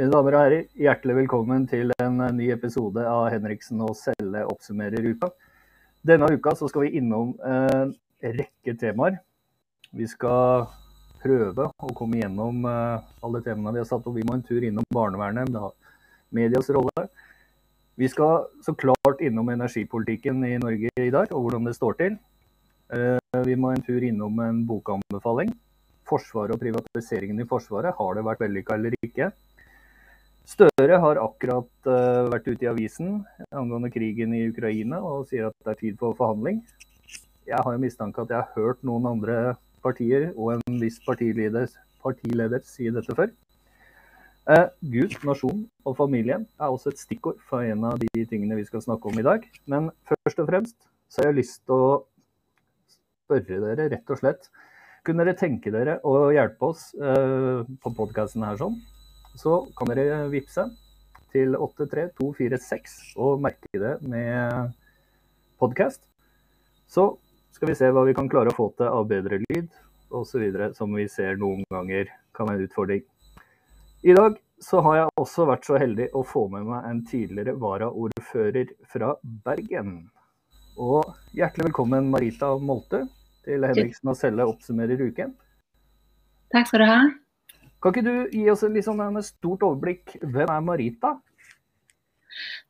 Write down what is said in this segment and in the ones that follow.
Mine damer og herrer, hjertelig velkommen til en ny episode av Henriksen og Selle oppsummerer uka. Denne uka så skal vi innom en rekke temaer. Vi skal prøve å komme gjennom eh, alle temaene vi har satt opp. Vi må en tur innom barnevernet, medias rolle. Vi skal så klart innom energipolitikken i Norge i dag, og hvordan det står til. Eh, vi må en tur innom en bokanbefaling. Forsvaret og privatiseringen i Forsvaret. Har det vært vellykka eller ikke? Støre har akkurat uh, vært ute i avisen angående krigen i Ukraina og sier at det er tid for forhandling. Jeg har jo mistanke at jeg har hørt noen andre partier og en viss partileder, partileder si dette før. Uh, Gud, nasjon og familien er også et stikkord for en av de tingene vi skal snakke om i dag. Men først og fremst så har jeg lyst til å spørre dere rett og slett Kunne dere tenke dere å hjelpe oss uh, på podkasten her sånn? Så kan dere vippse til 83246 og merke det med podkast. Så skal vi se hva vi kan klare å få til av bedre lyd osv. som vi ser noen ganger kan være en utfordring. I dag så har jeg også vært så heldig å få med meg en tidligere varaordfører fra Bergen. Og hjertelig velkommen Marita Molte til Henriksen og Selle oppsummerer uken. Takk skal du ha. Kan ikke du gi oss sånn en stort overblikk? Hvem er Marita?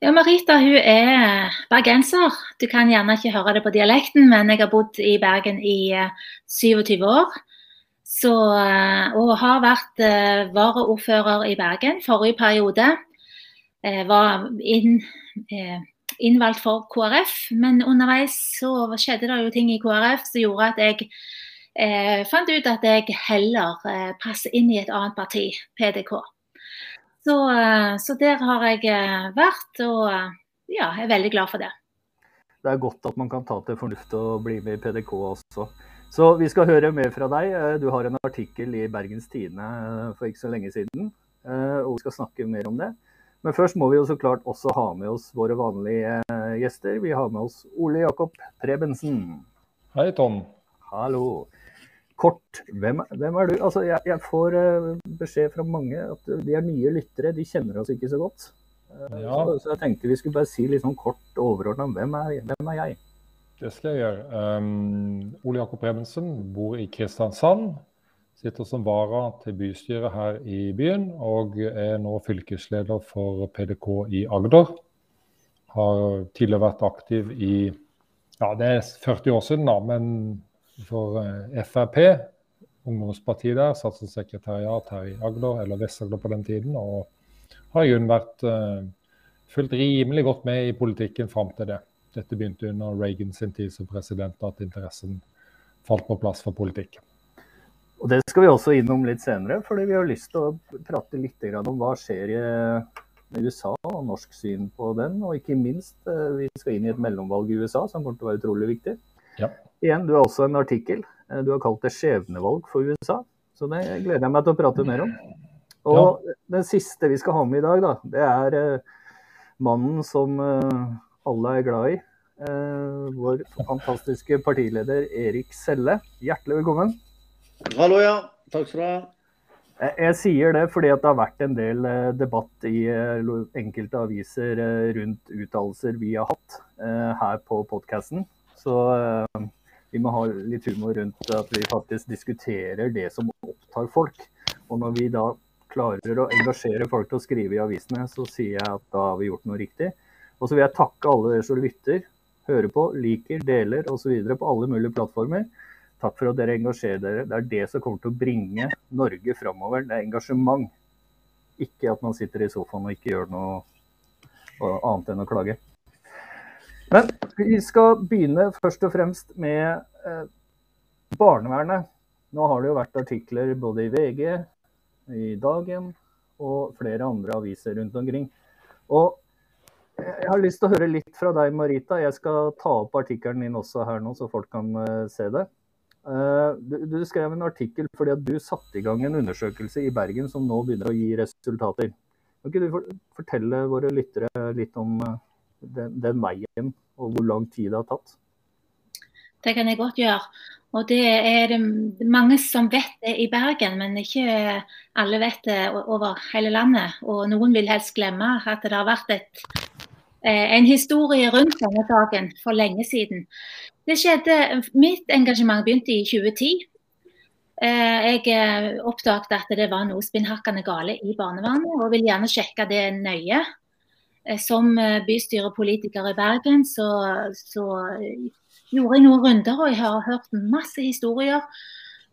Ja, Marita hun er bergenser. Du kan gjerne ikke høre det på dialekten, men jeg har bodd i Bergen i 27 eh, år. Så, eh, og har vært uh, varaordfører i Bergen forrige periode. Jeg var inn, innvalgt for KrF, men underveis så skjedde det jo ting i KrF som gjorde at jeg eh, fant ut at jeg heller eh, passer inn i et annet parti, PDK. Så, eh, så der har jeg eh, vært, og eh, ja, jeg er veldig glad for det. Det er godt at man kan ta til fornuft og bli med i PDK også. Så vi skal høre mer fra deg. Du har en artikkel i Bergens Tidende for ikke så lenge siden, og vi skal snakke mer om det. Men først må vi jo så klart også ha med oss våre vanlige gjester. Vi har med oss Ole Jakob Prebensen. Hei, Tom. Hallo kort. Hvem, hvem er du? Altså, jeg, jeg får uh, beskjed fra mange at de er nye lyttere. De kjenner oss ikke så godt. Uh, ja. så, så, jeg tenkte vi skulle bare si litt sånn kort overordna hvem, hvem, er jeg? Det skal jeg gjøre. Um, Ole Jakob Bremensen bor i Kristiansand. Sitter som vara til bystyret her i byen, og er nå fylkesleder for PDK i Agder. Har tidligere vært aktiv i ja, det er 40 år siden, da, men for eh, Frp. Ungdomspartiet der satt som sekretariat her i Agder, eller Vest-Agder på den tiden. Og har i grunnen vært uh, fulgt rimelig godt med i politikken fram til det. Dette begynte under Reagan sin tid som president, at interessen falt på plass for politikk. Og Det skal vi også innom litt senere, fordi vi har lyst til å prate litt om hva skjer i USA og norsk syn på den. Og ikke minst, eh, vi skal inn i et mellomvalg i USA som kommer til å være utrolig viktig. Ja. Igjen, du har også en artikkel. Eh, du har kalt det 'skjebnevalg for USA'. Så det gleder jeg meg til å prate mer om. Og ja. den siste vi skal ha med i dag, da, det er eh, mannen som eh, alle er glad i. Eh, vår fantastiske partileder Erik Selle. Hjertelig velkommen. Hallo, ja. Takk skal du ha. Jeg, sier det fordi det har vært en del debatt i enkelte aviser rundt uttalelser vi har hatt her på podkasten. Så vi må ha litt humor rundt at vi faktisk diskuterer det som opptar folk. Og når vi da klarer å engasjere folk til å skrive i avisene, så sier jeg at da har vi gjort noe riktig. Og så vil jeg takke alle dere som lytter, hører på, liker, deler osv. på alle mulige plattformer. Takk for at dere engasjerer dere. Det er det som kommer til å bringe Norge framover. Det er engasjement. Ikke at man sitter i sofaen og ikke gjør noe annet enn å klage. Men vi skal begynne først og fremst med eh, barnevernet. Nå har det jo vært artikler både i VG, i Dagen og flere andre aviser rundt omkring. Og jeg har lyst til å høre litt fra deg, Marita. Jeg skal ta opp artikkelen din også her nå, så folk kan uh, se det. Uh, du, du, skrev en artikkel fordi at du satte i gang en undersøkelse i Bergen som nå begynner å gi resultater. Kan ikke du fortelle våre lyttere litt om den, veien og hvor lang tid det har tatt? Det kan jeg godt gjøre. Og det er det mange som vet det i Bergen, men ikke alle vet det over hele landet. Og noen vil helst glemme at det har vært et, eh, en historie rundt denne dagen for lenge siden. Det skjedde, Mitt engasjement begynte i 2010. Eh, jeg oppdaget at det var noe spinnhakkende gale i barnevernet, og vil gjerne sjekke det nøye. Som bystyrepolitiker i Bergen så, så gjorde jeg noen runder, og jeg har hørt masse historier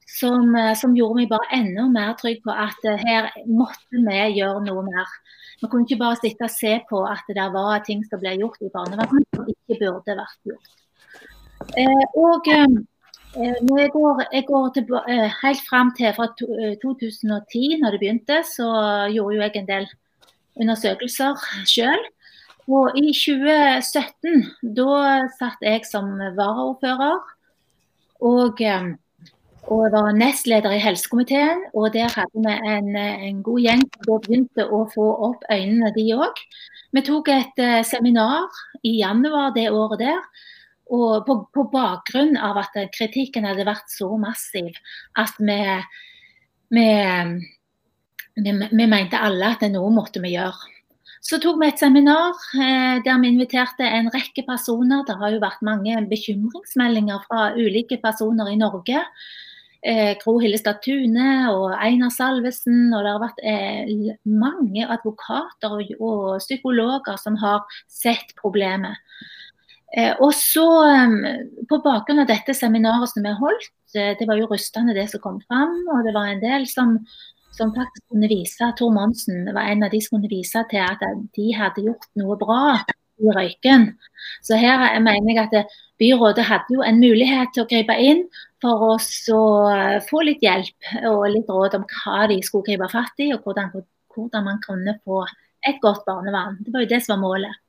som, eh, som gjorde meg bare enda mer trygg på at her måtte vi gjøre noe mer. Vi kunne ikke bare sitte og se på at det var ting som ble gjort i barnevernet som ikke burde vært gjort. Eh, og når jeg går, jeg går til, eh, helt fram til fra 2010, når det begynte, så gjorde jo jeg en del undersøkelser sjøl. Og i 2017, da satt jeg som varaordfører. Og, eh, og var nestleder i helsekomiteen. Og der hadde vi en, en god gjeng som begynte å få opp øynene, de òg. Vi tok et uh, seminar i januar det året der. Og på, på, bakgrunn av at kritikken hadde vært så massiv at vi, vi, vi, vi mente alle at noe måtte vi gjøre. Så tok vi et seminar eh, der vi inviterte en rekke personer. Det har jo vært mange bekymringsmeldinger fra ulike personer i Norge. Eh, Gro Hillestad Tune og Einar Salvesen. Og det har vært eh, mange advokater og, og, psykologer som har sett problemet. Eh, og så, eh, På bakgrunn av dette seminaret som vi holdt, eh, det var jo rystende det som kom fram. Og det var en del som som faktisk kunne vise Tor Monsen var en av de som kunne vise til at de hadde gjort noe bra i Røyken. Så her mener jeg at byrådet hadde jo en mulighet til å gripe inn for oss å få litt hjelp og litt råd om hva de skulle gripe fatt i, og hvordan, hvordan man kunne få et godt barnevern. Det var jo det som var målet.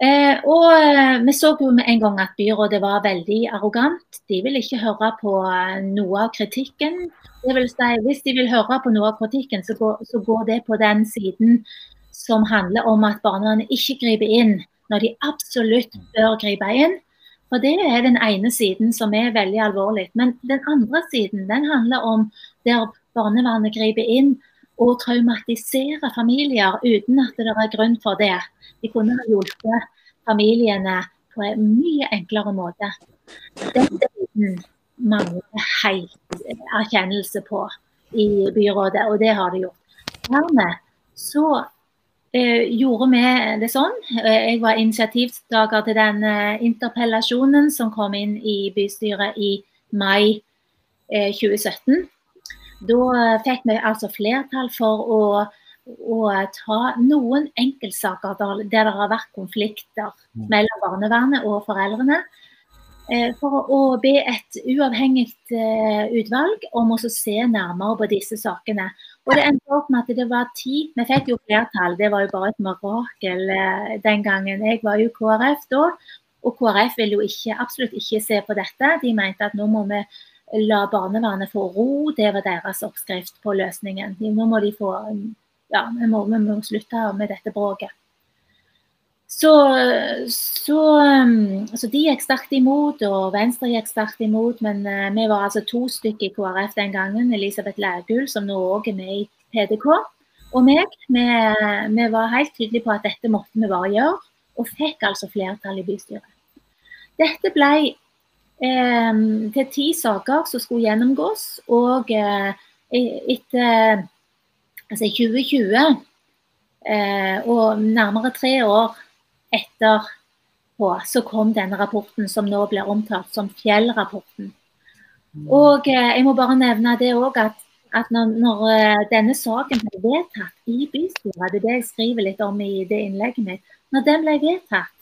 Eh, og eh, vi så jo med en gang at byrådet var veldig arrogant. De vil ikke høre på eh, noe av kritikken det vil si, hvis de vil høre på noe av kritikken, så går, så går, det på den siden som handler om at barnevernet ikke griper inn når de absolutt bør gripe inn. For Det er den ene siden som er veldig alvorlig. Men den andre siden den handler om der barnevernet griper inn og traumatisere familier uten at det er grunn for det. De kunne ha hjulpet familiene på en mye enklere måte. Den delen mangler helt erkjennelse på i byrådet, og det har de gjort. Dermed så eh, gjorde vi det sånn. Eh, jeg var initiativtaker til den eh, interpellasjonen som kom inn i bystyret i mai eh, 2017. Da fikk vi altså flertall for å, å ta noen enkeltsaker der, der det har vært konflikter mm. mellom barnevernet og foreldrene. Eh, for å be et uavhengig eh, utvalg om å se nærmere på disse sakene. Og det endte opp med at det var ti. Vi fikk jo flertall, det var jo bare et mirakel eh, den gangen. Jeg var jo KrF da, og KrF ville jo ikke, absolutt ikke se på dette. De mente at nå må vi la barnevernet få ro, det var deres oppskrift på løsningen. Nå må de få Ja, vi må, vi må slutte med dette bråket. Så, så, um, så, de gikk sterkt imot, og Venstre gikk sterkt imot. Men uh, vi var altså to stykker i KrF den gangen. Elisabeth Lægul, som nå òg er med i PDK, og meg. Vi, vi, var helt tydelige på at dette måtte vi bare gjøre, og fikk altså flertall i bystyret. Dette ble eh, til ti saker som skulle gjennomgås, og eh, etter altså 2020 eh, og nærmere tre år etterpå så kom denne rapporten som nå blir omtalt som Fjell-rapporten. Mm. Og eh, jeg må bare nevne det òg at, at, når, når denne saken ble vedtatt i bystyret, det er det jeg skriver litt om i det innlegget mitt, når den ble vedtatt,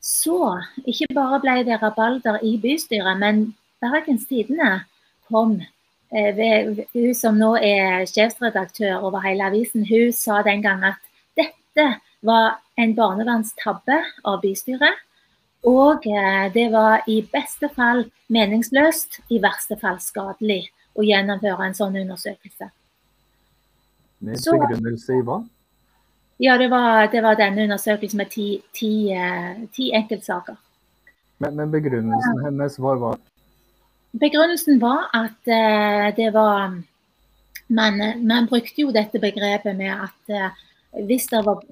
så ikke bare ble det rabalder i bystyret, men Bergens Tidende kom eh, ved, Hun som nå er sjefsredaktør over hele avisen, hun sa den gang at dette var en barnevernstabbe av bystyret. Og eh, det var i beste fall meningsløst, i verste fall skadelig å gjennomføre en sånn undersøkelse. Med begrunnelse i hva? Ja, det var, det var, denne undersøkelsen med ti, ti, ti, eh, enkeltsaker. Men, men, begrunnelsen hennes, hva var begrunnelsen var at uh, det var man, man, brukte jo dette begrepet med at uh, hvis det var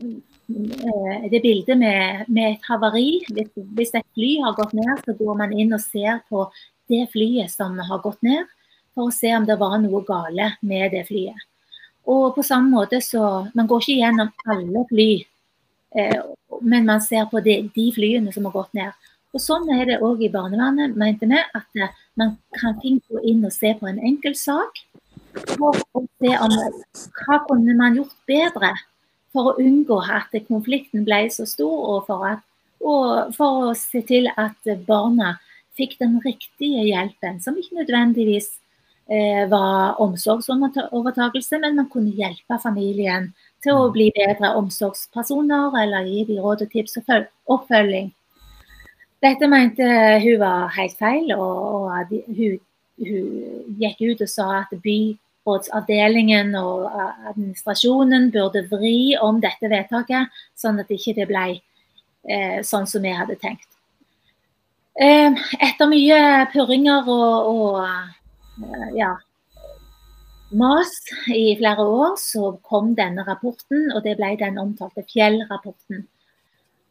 det bildet med, med et havari, hvis, hvis, et fly har gått ned, så går man inn og ser på det flyet som har gått ned, for å se om det var noe gale med det flyet. Og på samme måte så Man går ikke gjennom alle fly, eh, men man ser på de, de, flyene som har gått ned. Og Sånn er det òg i barnevernet, mente vi. At eh, man kan fint gå inn og se på en enkelt sak. For se om hva kunne man gjort bedre for å unngå at konflikten ble så stor, og for, at, og for å se til at barna fikk den riktige hjelpen, som ikke nødvendigvis var omsorgsovertakelse, men man kunne hjelpe familien til å mm. bli bedre omsorgspersoner eller gi dem råd og tips og oppfølging. Dette mente hun var helt feil, og, hun, hun, gikk ut og sa at byrådsavdelingen og administrasjonen burde vri om dette vedtaket, sånn at det ikke ble eh, sånn som vi hadde tenkt. Eh, etter mye purringer og, og Eh, ja, mas i flere år, så kom denne rapporten, og det ble den omtalte Fjell-rapporten.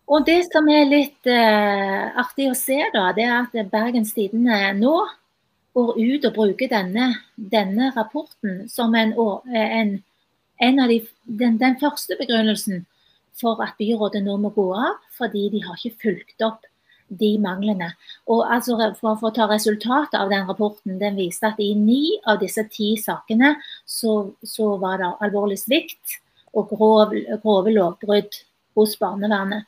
Og Det som er litt uh, artig å se, da, det er at Bergens Tidende nå går ut og bruker denne, denne rapporten som en, en, en av de, den, den, første begrunnelsen for at byrådet nå må gå av, fordi de har ikke fulgt opp de manglene. Og altså for, for, å ta resultatet av den rapporten, den viste at i ni av disse ti sakene så, så var det alvorlig svikt og grov, grove lovbrudd hos barnevernet.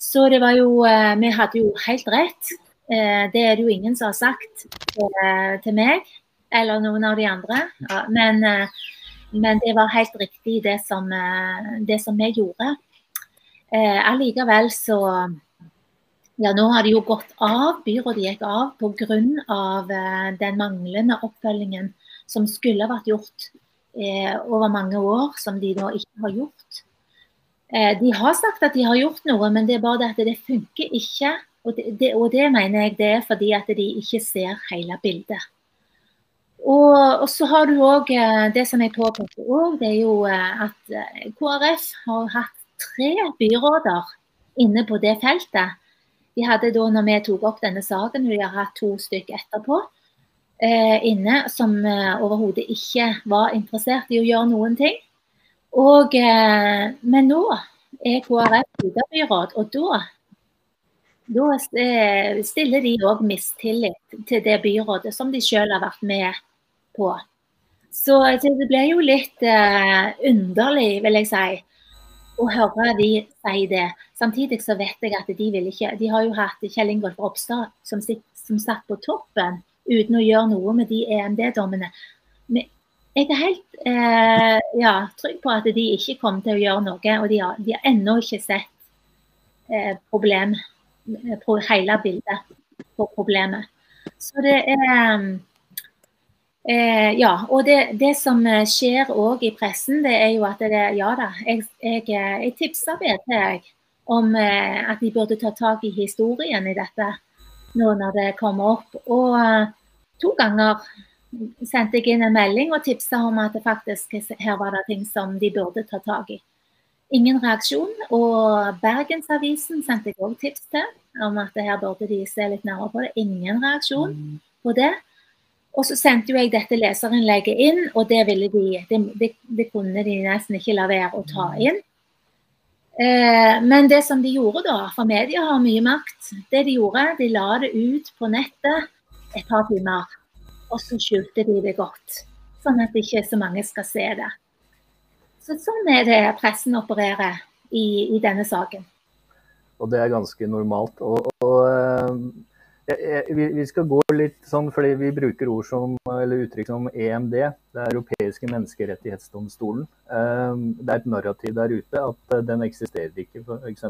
Så det var jo eh, Vi hadde jo helt rett. Eh, det er det jo ingen som har sagt eh, til meg eller noen av de andre. Men, men det var helt riktig det som, det som vi gjorde. Allikevel så ja, nå har de jo gått av. Byrådet gikk av pga. Eh, den manglende oppfølgingen som skulle vært gjort eh, over mange år, som de da ikke har gjort. Eh, de har sagt at de har gjort noe, men det er bare det at det funker ikke. Og det, det, og det mener jeg det er fordi at de ikke ser hele bildet. Og, og så har du òg eh, det som jeg påpeker òg, det er jo eh, at KrF har hatt tre byråder inne på det feltet. De hadde da, når vi tok opp denne saken, og de har hatt to stykker etterpå, eh, inne som eh, overhodet ikke var interessert i å gjøre noen ting. Og, eh, men nå er KrF byråd, og da, da eh, stiller de òg mistillit til det byrådet som de selv har vært med på. Så det ble jo litt uh, underlig, vil jeg si, å høre de si det. Samtidig så vet jeg at de vil ikke De har jo hatt Kjell Ingolf Ropstad som, som, satt på toppen uten å gjøre noe med de EMD-dommene. Men jeg er helt eh, ja, trygg på at de ikke kommer til å gjøre noe. Og de har, de har ennå ikke sett eh, problem, på hele bildet på problemet. Så det er Eh, ja, og det, det, som eh, skjer òg i pressen, det er jo at det, ja da, jeg, jeg, eh, jeg tipsa BT om eh, at de burde ta tak i historien i dette nå når det kommer opp. Og uh, to ganger sendte jeg inn en melding og tipsa om at det faktisk her var det ting som de burde ta tak i. Ingen reaksjon. Og Bergensavisen sendte jeg òg tips til om at her burde de se litt nærmere på det. Ingen reaksjon på det. Og så sendte jo jeg dette leserinnlegget inn, og det, de, det, det, det kunne de nesten ikke la være å ta inn. Eh, men det som de gjorde da, for media har mye makt, det de gjorde, de la det ut på nettet et par timer. Og så skjulte de det godt, sånn at ikke så mange skal se det. Så sånn er det pressen opererer i, i denne saken. Og det er ganske normalt. Og, og eh, vi skal gå litt sånn, fordi vi bruker ord som, eller uttrykk som EMD, det europeiske menneskerettighetsdomstolen. Ehm, det er et narrativ der ute at eh, den eksisterer ikke, f.eks.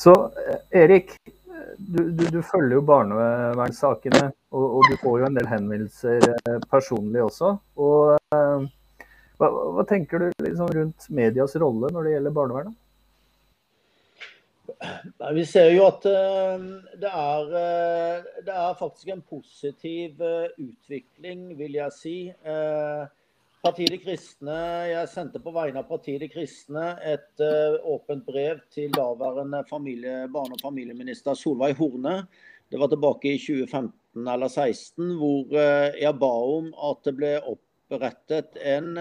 Så eh, Erik, du, du, du følger jo barnevernssakene, og, og, du får jo en del henvendelser eh, personlig også. Og, hva, hva tenker du liksom rundt medias rolle når det gjelder barnevernet? Vi ser jo at det er, det er faktisk en positiv utvikling, vil jeg si. Partiet De Kristne, Jeg sendte på vegne av Partiet De Kristne et åpent brev til daværende familie, barne- og familieminister Solveig Horne. Det var tilbake i 2015 eller 2016, hvor jeg ba om at det ble opprettet en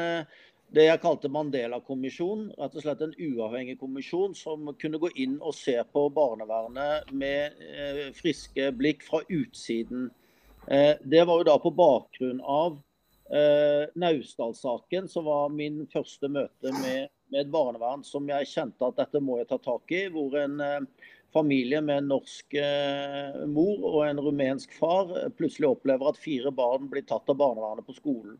det jeg kalte Mandela-kommisjonen. Rett og slett en uavhengig kommisjon som kunne gå inn og se på barnevernet med friske blikk fra utsiden. det var jo da på bakgrunn av eh, Naustdal-saken, som var min første møte med, med, et barnevern som jeg kjente at dette må jeg ta tak i. Hvor en eh, familie med en norsk eh, mor og en rumensk far eh, plutselig opplever at fire barn blir tatt av barnevernet på skolen.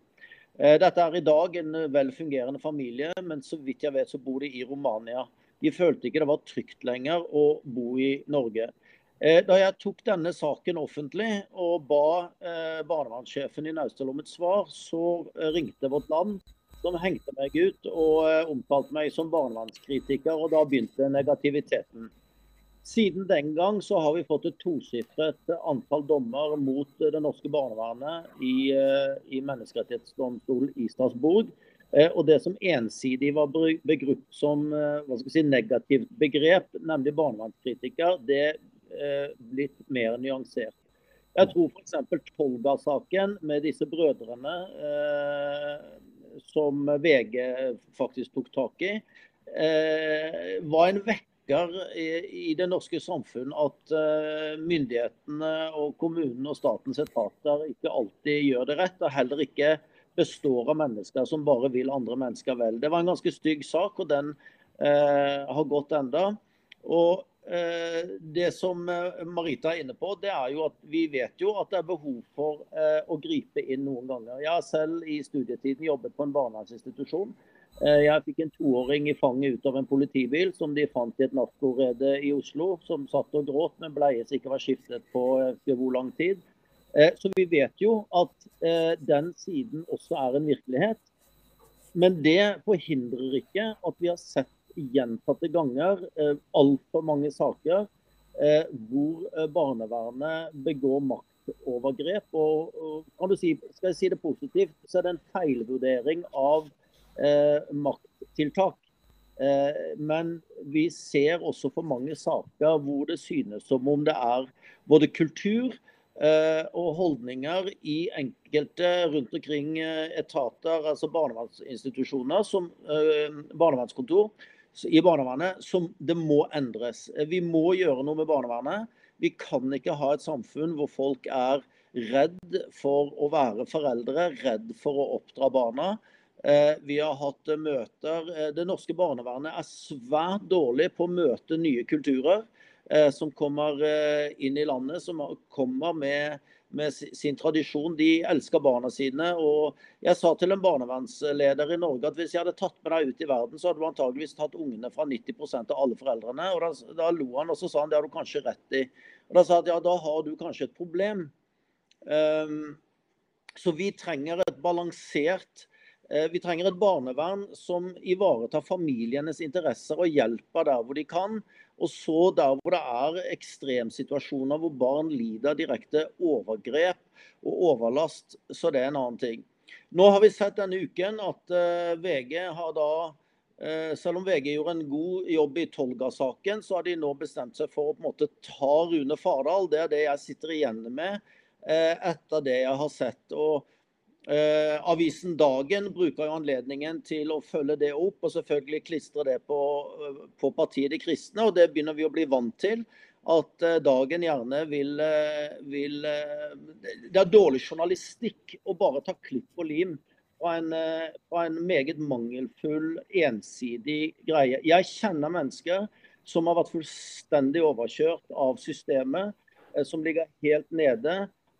Eh, dette er i dag en velfungerende familie, men så vidt jeg vet så bor de i Romania. De følte ikke det var trygt lenger å bo i Norge. Eh, da jeg tok denne saken offentlig og ba eh, barnevernssjefen i Naustdal om et svar, så eh, ringte Vårt Land, som hengte meg ut og omtalte meg som barnevernskritiker. og Da begynte negativiteten. Siden den gang så har vi fått et tosifret antall dommer mot det norske barnevernet i, i Menneskerettighetsdomstolen i Strasbourg. Og Det som ensidig var begrupt som si, negativt begrep, nemlig barnevernskritiker, det er blitt mer nyansert. Jeg tror f.eks. Tolga-saken med disse brødrene, eh, som VG faktisk tok tak i, eh, var en vekker i, i, det norske samfunn at eh, myndighetene og kommunen og statens etater ikke alltid gjør det rett, og heller ikke består av mennesker som bare vil andre mennesker vel. Det var en ganske stygg sak, og den eh, har gått enda. Og Eh, det som eh, Marita er inne på, det er jo at vi vet jo at det er behov for eh, å gripe inn noen ganger. Jeg har selv i studietiden jobbet på en barnevernsinstitusjon. Jeg fikk en toåring i fanget ut av en politibil som de fant i et narkorede i Oslo. Som satt og gråt, men bleie som ikke var skiftet på hvor lang tid. Så vi vet jo at den siden også er en virkelighet. Men det forhindrer ikke at vi har sett gjentatte ganger eh, altfor mange saker eh, hvor eh, barnevernet begår maktovergrep. Og, og, kan du si, skal jeg si det positivt, så er det en feilvurdering av eh, makttiltak. Eh, men vi ser også for mange saker hvor det synes som om det er både kultur eh, og holdninger i enkelte rundt omkring etater, altså barnevernsinstitusjoner, som barnevernskontor, i barnevernet som det må endres. Vi må gjøre noe med barnevernet. Vi kan ikke ha et samfunn hvor folk er redd for å være foreldre, redd for å oppdra barna. Eh, vi har hatt møter. Eh, det norske barnevernet er svært dårlig på å møte nye kulturer eh, som kommer inn i landet, som kommer med med sin tradisjon. De elsker barna sine. og Jeg sa til en barnevernsleder i Norge at hvis jeg hadde tatt med deg ut i verden, så hadde du antageligvis tatt ungene fra 90% av alle foreldrene. og Da, da lo han og så sa han det har du kanskje rett i. Og Da sa jeg ja, da har du kanskje et problem. Um, så vi trenger et balansert Eh, vi trenger et barnevern som ivaretar familienes interesser og hjelper der hvor de kan. Og så der hvor det er ekstremsituasjoner hvor barn lider direkte overgrep og overlast, så det er en annen ting. Nå har vi sett denne uken at uh, VG har da uh, Selv om VG gjorde en god jobb i Tolga-saken, så har de nå bestemt seg for å på en måte ta Rune Fardal. Det er det jeg sitter igjen med etter det jeg har sett. og Eh, avisen Dagen bruker jo anledningen til å følge det opp og selvfølgelig klistre det på, på partiet De kristne. og Det begynner vi å bli vant til. At eh, Dagen gjerne vil, eh, vil eh, Det er dårlig journalistikk å bare ta klipp og lim fra en, fra en meget mangelfull, ensidig greie. Jeg kjenner mennesker som har vært fullstendig overkjørt av systemet, som ligger helt nede,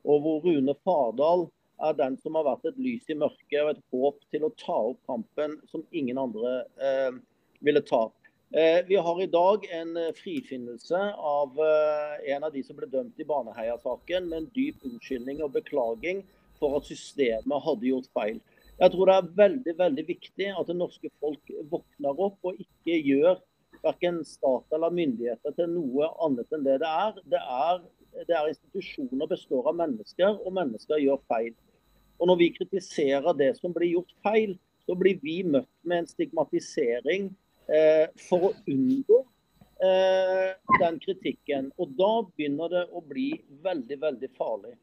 og hvor Rune Fardal er den som har vært et lys i mørket og et håp til å ta opp kampen som ingen andre eh, ville ta. Eh, vi har i dag en eh, frifinnelse av eh, en av de som ble dømt i Baneheia-saken, med en dyp unnskyldning og beklaging for at systemet hadde gjort feil. Jeg tror det er veldig veldig viktig at det norske folk våkner opp og ikke gjør verken stat eller myndigheter til noe annet enn det det er. Det er, det er institusjoner består av mennesker, og mennesker gjør feil. Og Når vi kritiserer det som blir gjort feil, så blir vi møtt med en stigmatisering eh, for å unngå eh, den kritikken. Og Da begynner det å bli veldig, veldig farlig.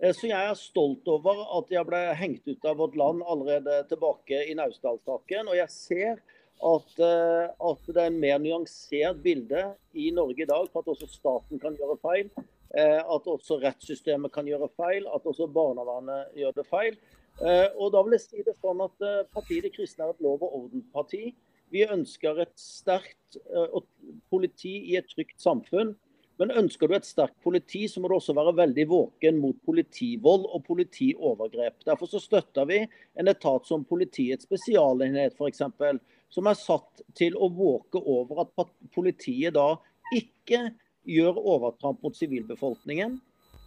Eh, så jeg er stolt over at jeg ble hengt ut av vårt land allerede tilbake i Naustdal-saken. Og jeg ser at, eh, at, det er en mer nyansert bilde i Norge i dag på at også staten kan gjøre feil. Eh, at også rettssystemet kan gjøre feil, at også barnevernet gjør det feil. Og da vil jeg si det sånn at Partiet De kristne er et lov- og ordenparti. Vi ønsker et sterkt politi i et trygt samfunn. Men ønsker du et sterkt politi, så må du også være veldig våken mot politivold og politiovergrep. Derfor så støtter vi en etat som Politiets spesialenhet f.eks., som er satt til å våke over at politiet da ikke gjør overtramp mot sivilbefolkningen.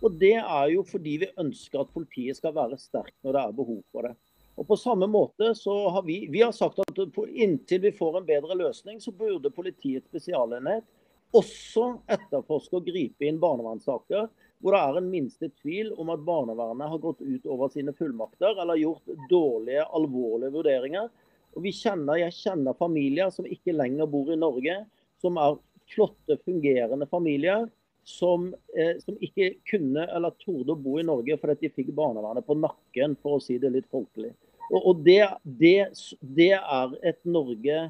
Og Det er jo fordi vi ønsker at politiet skal være sterkt når det er behov for det. Og på samme måte så har Vi vi har sagt at inntil vi får en bedre løsning, så burde Politiets spesialenhet også etterforske og gripe inn barnevernssaker hvor det er en minste tvil om at barnevernet har gått ut over sine fullmakter eller gjort dårlige, alvorlige vurderinger. Og vi kjenner, Jeg kjenner familier som ikke lenger bor i Norge, som er flotte, fungerende familier. Som, eh, som ikke kunne eller torde å bo i Norge fordi de fikk barnevernet på nakken, for å si det litt folkelig. Og, og det, det, det er et Norge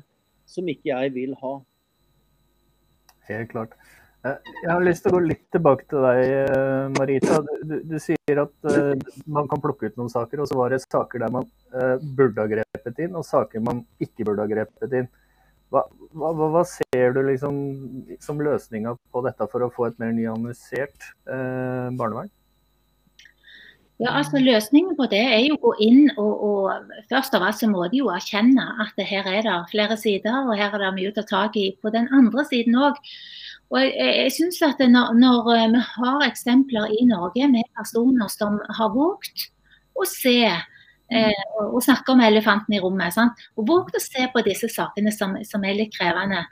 som ikke jeg vil ha. Helt klart. Eh, jeg har lyst til å gå litt tilbake til deg, eh, Marita. Du, du sier at uh, man kan plukke ut noen saker, og så var det saker der man burde ha grepet inn, og saker man ikke burde ha grepet inn. Hva, hva, hva ser du liksom som løsninga på dette for å få et mer nyanisert eh, barnevern? Ja, altså Løsningen på det er jo å gå inn og, og, først av alt så må de jo erkjenne at her er det flere sider, og her er det mye å ta tak i på den andre siden òg. Og jeg, jeg synes at når, når, eh, vi har eksempler i Norge med personer som har våget å se eh, og snakke om elefanten i rommet, sant? og våg å se på disse sakene som, som er litt krevende,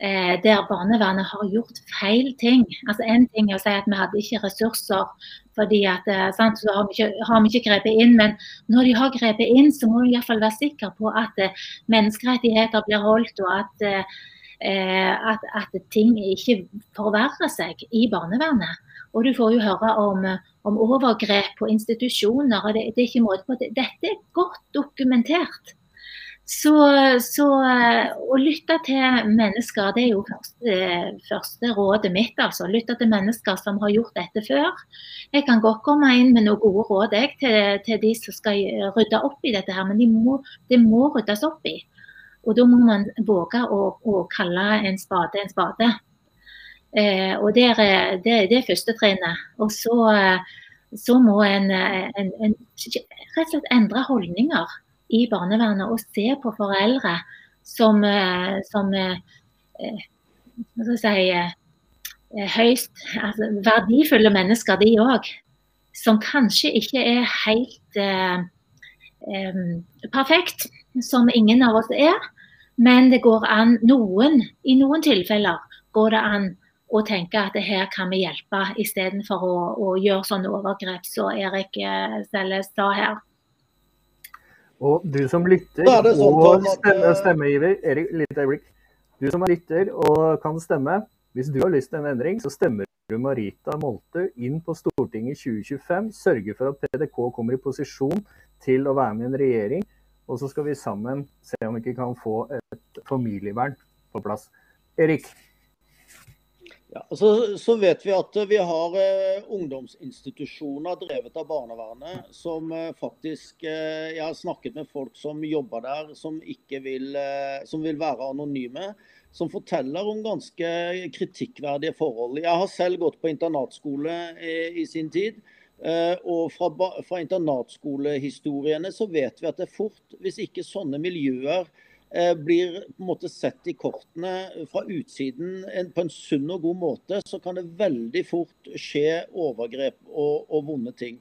eh, der barnevernet har gjort feil ting. Altså En ting er å si at vi hadde ikke ressurser fordi at eh, sant, så har vi, ikke, har vi, ikke, grepet inn. Men når de har grepet inn, så må vi iallfall være sikker på at eh, menneskerettigheter blir holdt, og at, eh, at, at, ting ikke forverrer seg i barnevernet. Og du får jo høre om, om overgrep på institusjoner. og det, det er ikke måte på det. Dette er godt dokumentert. Så, så, eh, å lytte til mennesker, det er jo første, første, rådet mitt. altså. Lytte til mennesker som har gjort dette før. Jeg kan godt komme inn med noen gode råd jeg, til, til, de som skal rydde opp i dette, her, men de må, det må ryddes opp i. Og da må man våge å, å kalle en spade en spade. Eh, og det er det, det første trinnet. Og så, så må en, en, en, rett og slett endre holdninger i barnevernet og se på foreldre som, eh, som eh, eh, hva skal jeg si, høyst altså, verdifulle mennesker, de òg. Som kanskje ikke er helt eh, eh, perfekt, som ingen av oss er. Men det går an, noen, i noen tilfeller går det an å tenke at her kan vi hjelpe, istedenfor å, å gjøre sånne overgrep som Erik Selles sa her. Og du som lytter sånn, og stemme, stemmegiver, Erik, litt øyeblikk. Du som er lytter og kan stemme, hvis du har lyst til en endring, så stemmer du Marita Molte inn på Stortinget i 2025. Sørger for at PDK kommer i posisjon til å være med i en regjering. Og så skal vi sammen se om vi ikke kan få et familievern på plass. Erik? Ja, så, så, vet vi at vi har eh, ungdomsinstitusjoner drevet av barnevernet som eh, faktisk eh, Jeg har snakket med folk som jobber der, som, vil, eh, som vil være anonyme. Som forteller om ganske kritikkverdige forhold. Jeg har selv gått på internatskole i, i sin tid. Eh, og fra, fra internatskolehistoriene så vet vi at det er fort, hvis ikke sånne miljøer Eh, blir på en måte sett i kortene fra utsiden på en sunn og god måte, så kan det veldig fort skje overgrep og, og vonde ting.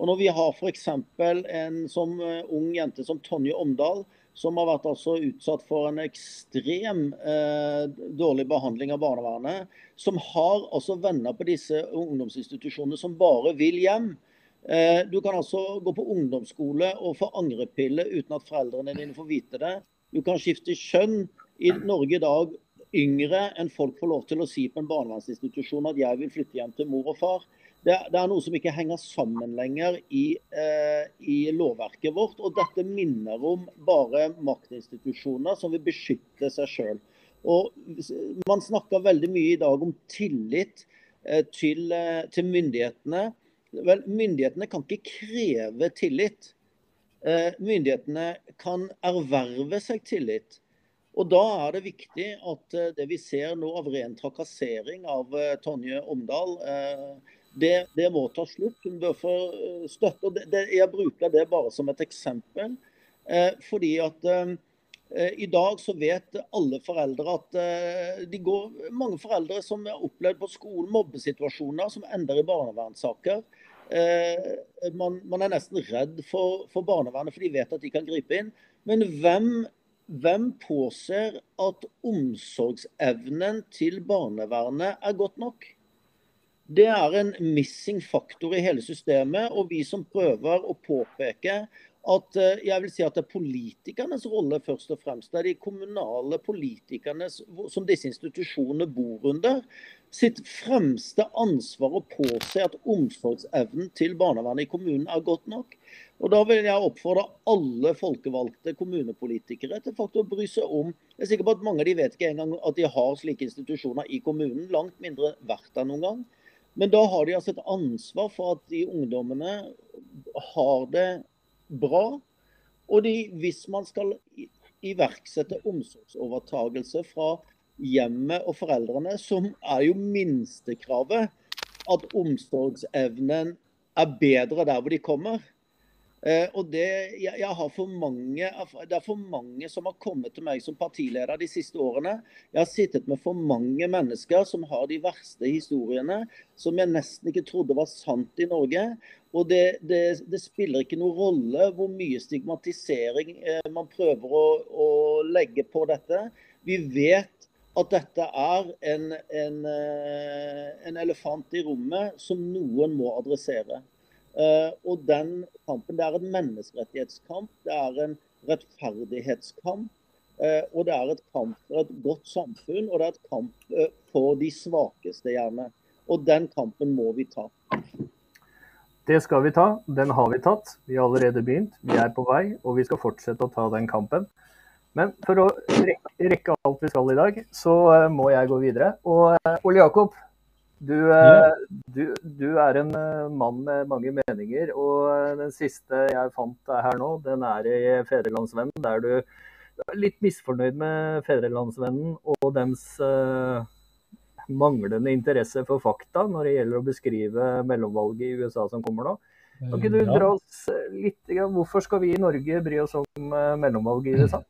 Og Når vi har f.eks. en som uh, ung jente som Tonje Omdal, som har vært altså utsatt for en ekstrem eh, dårlig behandling av barnevernet, som har altså venner på disse ungdomsinstitusjonene som bare vil hjem. Eh, du kan altså gå på ungdomsskole og få angrepille uten at foreldrene dine får vite det. Du kan skifte kjønn i Norge i dag yngre enn folk får lov til å si på en barnevernsinstitusjon at jeg vil flytte hjem til mor og far det, det, er noe som ikke henger sammen lenger i, eh, i, lovverket vårt. Og dette minner om bare maktinstitusjoner som vil beskytte seg sjøl. Man snakker veldig mye i dag om tillit eh, til, eh, til, myndighetene. Vel, myndighetene kan ikke kreve tillit. Eh, myndighetene kan erverve seg tillit. Og Da er det viktig at eh, det vi ser nå av ren trakassering av eh, Tonje Omdal, det, det, må ta slutt. Hun bør få eh, støtte. Det, det, jeg bruker det bare som et eksempel. Eh, fordi at eh, i dag så vet alle foreldre at eh, de går Mange foreldre som har opplevd på skolen mobbesituasjoner som ender i barnevernssaker. Eh, man, man, er nesten redd for, for, barnevernet, for de vet at de kan gripe inn. Men hvem, hvem påser at omsorgsevnen til barnevernet er godt nok? Det er en missing faktor i hele systemet. Og vi som prøver å påpeke at eh, jeg vil si at det er politikernes rolle først og fremst. Det er de kommunale politikerne som disse institusjonene bor under, sitt fremste ansvar å påse at omsorgsevnen til barnevernet i kommunen er godt nok. Og Da vil jeg oppfordre alle folkevalgte kommunepolitikere til faktisk å bry seg om Jeg er sikker på at Mange av de vet ikke engang at de har slike institusjoner i kommunen. Langt mindre verdt enn noen gang. Men da har de altså et ansvar for at de ungdommene har det bra. Og de, hvis man skal iverksette omsorgsovertagelse fra hjemmet og foreldrene, som er jo minstekravet at omsorgsevnen er bedre der hvor de kommer. Eh, og det, jeg, jeg, har for mange, det er for mange som har kommet til meg som partileder de siste årene. Jeg har sittet med for mange mennesker som har de verste historiene, som jeg nesten ikke trodde var sant i Norge. Og det, det, det spiller ikke noen rolle hvor mye stigmatisering eh, man prøver å, å, legge på dette. Vi vet at dette er en, en, eh, en elefant i rommet som noen må adressere. Uh, og den kampen det er en menneskerettighetskamp, det er en rettferdighetskamp. Uh, og det er et kamp for et godt samfunn, og det er et kamp uh, for de svakeste, gjerne. Og den kampen må vi ta. Det skal vi ta. Den har vi tatt. Vi har allerede begynt. Vi er på vei, og vi skal fortsette å ta den kampen. Men for å rekke alt vi skal i dag, så må jeg gå videre. Og Ole Jakob, du, ja. du, du, er en eh, mann med mange meninger, og eh, den siste jeg fant her nå, den er i Fedrelandsvennen, der du er litt misfornøyd med Fedrelandsvennen og dems manglende interesse for fakta når det gjelder å beskrive mellomvalget i USA som kommer nå. Kan ikke du dra oss litt Hvorfor skal vi i Norge bry oss om mellomvalget i USA?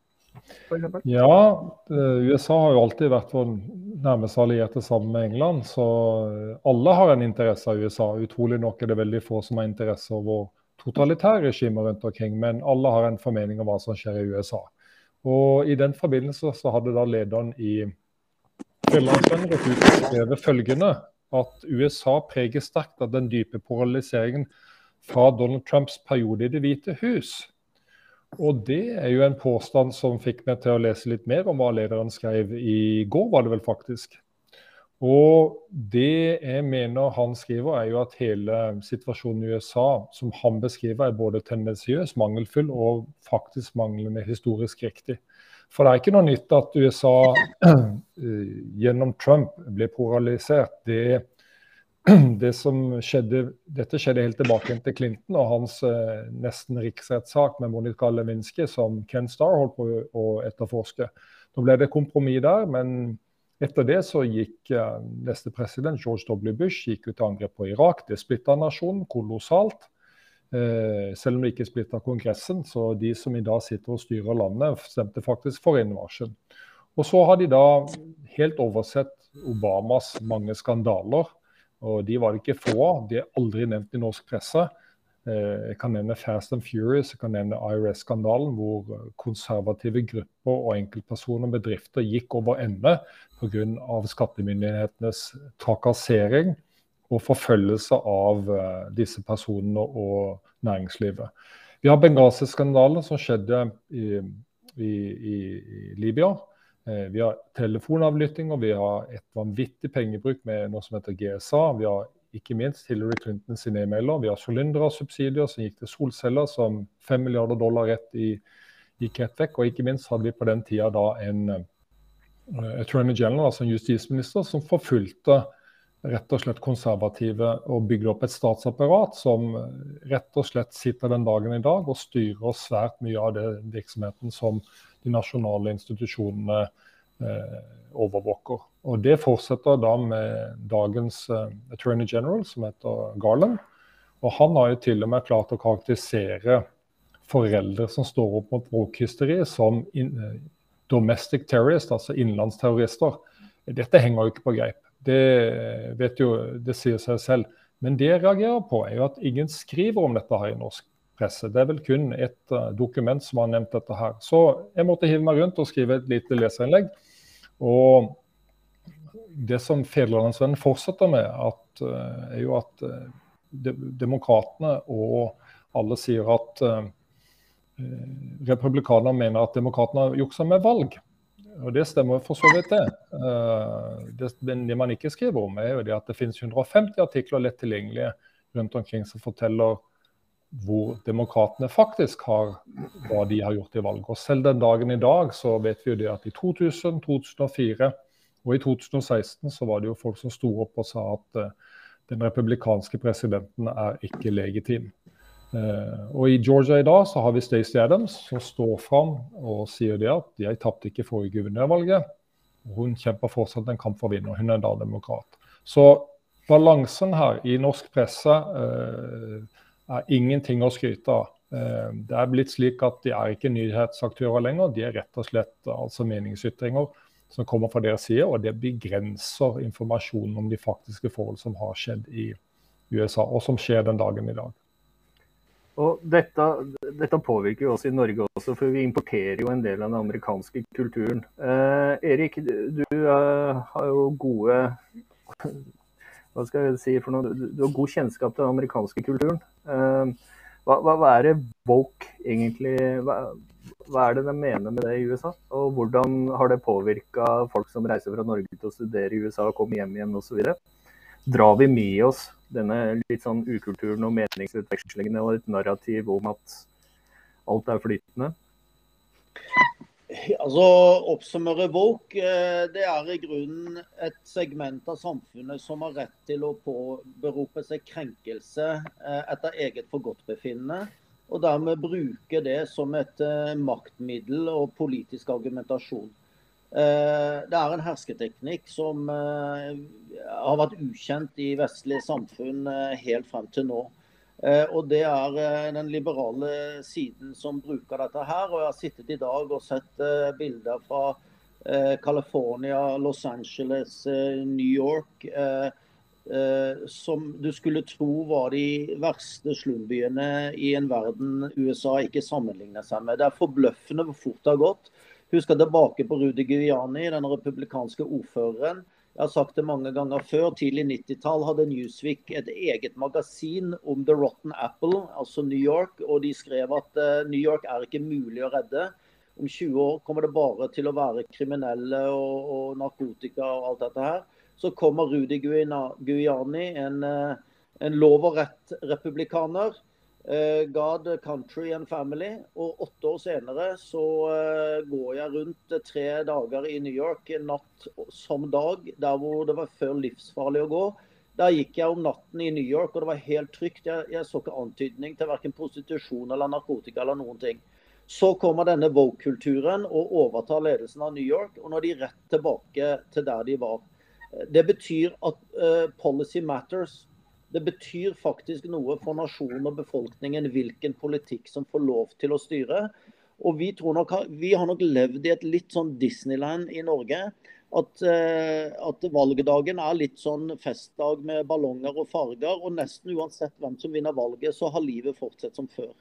Ja, USA har jo alltid vært vår nærmeste allierte sammen med England, så alle har en interesse av USA. Utrolig nok er det veldig få som har interesse av vår totalitære regime rundt omkring, men alle har en formening om hva som skjer i USA. Og I den forbindelse så hadde da lederen i Fjellandsvennen gått ut og skrevet følgende at USA preger sterkt av den dype polariseringen fra Donald Trumps periode i Det hvite hus. Og det er jo en påstand som fikk meg til å lese litt mer om hva lederen skrev i går, var det vel faktisk. Og det jeg mener han skriver, er jo at hele situasjonen i USA, som han beskriver, er både tendensiøs, mangelfull og faktisk manglende historisk riktig. For det er ikke noe nytt at USA gjennom Trump blir polarisert. Det det som skjedde, dette skjedde helt tilbake til Clinton og hans eh, nesten riksrettssak med Monica Lewinsky, som Ken Starr holdt på å etterforske. Nå ble det kompromiss der, men etter det så gikk eh, neste president, George W. Bush, gikk ut til angrep på Irak. Det splitta nasjonen kolossalt. Eh, selv om det ikke splitta Kongressen, så de som i dag sitter og styrer landet, stemte faktisk for innmarsjen. Og så har de da helt oversett Obamas mange skandaler og de var det ikke få av. De er aldri nevnt i norsk presse. Jeg kan nevne Fast and Furious, jeg kan nevne IRS-skandalen, hvor konservative grupper og enkeltpersoner og bedrifter gikk over ende pga. skattemyndighetenes trakassering og forfølgelse av disse personene og næringslivet. Vi har Benghazi-skandalen som skjedde i, i, i, i Libya. Vi har telefonavlytting og vi har et vanvittig pengebruk med noe som heter GSA. Vi har ikke minst Hillary Clinton sine e-mailer. Vi har Solyndra-subsidier som gikk til solceller, som 5 milliarder dollar rett i, gikk rett vekk. Og ikke minst hadde vi på den tida da en uh, attorney general, altså en justisminister, som forfulgte rett og slett konservative og bygde opp et statsapparat som rett og slett sitter den dagen i dag og styrer svært mye av den virksomheten som de nasjonale institusjonene eh, overvåker. Og Det fortsetter da med dagens uh, attorney general, som heter Garland. Og Han har jo til og med klart å karakterisere foreldre som står opp mot woke-hysteri, som in, uh, domestic terrorists, altså innenlandsterrorister. Dette henger jo ikke på greip. Det, vet jo, det sier seg selv. Men det jeg reagerer på, er jo at ingen skriver om dette her i norsk presse. Det er vel kun et uh, dokument som har nevnt dette her. Så jeg måtte hive meg rundt og skrive et lite leserinnlegg. Og det som Fedrelandsvennen fortsetter med, at, eh, er jo at eh, de, demokratene og alle sier at uh, republikanerne mener at demokratene har juksa med valg. Og Det stemmer for så vidt, det. Uh, det. det. man ikke skriver om, er jo det at det finnes 150 artikler lett tilgjengelige rundt omkring som forteller hvor demokratene faktisk har hva de har gjort i valget. Og Selv den dagen i dag så vet vi jo det at i 2000, 2004 og i 2016 så var det jo folk som sto opp og sa at uh, den republikanske presidenten er ikke legitim. Uh, og I Georgia i dag så har vi Stacey Adams som står fram og sier det at jeg tapte ikke forrige guvernørvalget. Hun kjemper fortsatt en kamp for å vinne, og hun er da demokrat. Så balansen her i norsk presse uh, er ingenting å skryte av. Det er blitt slik at de er ikke nyhetsaktører lenger, de er rett og slett altså meningsytringer som kommer fra deres side, og det begrenser informasjonen om de faktiske forhold som har skjedd i USA, og som skjer den dagen i dag. Og dette, dette, påvirker jo oss i Norge også, for vi importerer jo en del av den amerikanske kulturen. Eh, Erik, du eh, har jo gode hva skal jeg si for noe, Du har god kjennskap til den amerikanske kulturen. Eh, hva, hva, hva, er det woke egentlig hva, hva er det de mener med det i USA? Og hvordan har det påvirka folk som reiser fra Norge til å studere i USA og komme hjem igjen osv.? Drar vi med oss denne litt sånn ukulturen og meningsutvekslingene og et narrativ om at alt er flytende? Altså, Oppsummere woke, eh, det er i grunnen et segment av samfunnet som har rett til å påberope seg krenkelse eh, etter eget forgodtbefinnende og dermed bruke det som et uh, maktmiddel og politisk argumentasjon. Det er en hersketeknikk som har vært ukjent i vestlige samfunn helt frem til nå. Og Det er den liberale siden som bruker dette her. og Jeg har sittet i dag og sett bilder fra California, Los Angeles, New York. Eh, som du skulle tro var de verste slumbyene i en verden USA ikke sammenligner seg med. Det er forbløffende hvor fort det har gått. Husker tilbake på Rudi Guiani, den republikanske ordføreren. Jeg har sagt det mange ganger før. Tidlig 90-tall hadde Newsweek et eget magasin om The Rotten Apple, altså New York. Og de skrev at uh, New York er ikke mulig å redde. Om 20 år kommer det bare til å være kriminelle og, og narkotika og alt dette her så kommer Rudi Guiani, en, eh, en lov og rett-republikaner. Uh, God, Country and Family. Og åtte år senere så uh, går jeg rundt tre dager i New York, natt som dag, der hvor det var før livsfarlig å gå. Der gikk jeg om natten i New York, og det var helt trygt. Jeg, jeg så ikke antydning til verken prostitusjon eller narkotika eller noen ting. Så kommer denne Vogue-kulturen og overtar ledelsen av New York, og nå er de rett tilbake til der de var. Det betyr at uh, policy matters. Det betyr faktisk noe for nasjonen og befolkningen hvilken politikk som får lov til å styre. Og vi, nok, vi, har nok levd i et litt sånn Disneyland i Norge, at, eh, at, valgdagen er litt sånn festdag med ballonger og farger. Og nesten uansett hvem som vinner valget, så har livet fortsatt som før.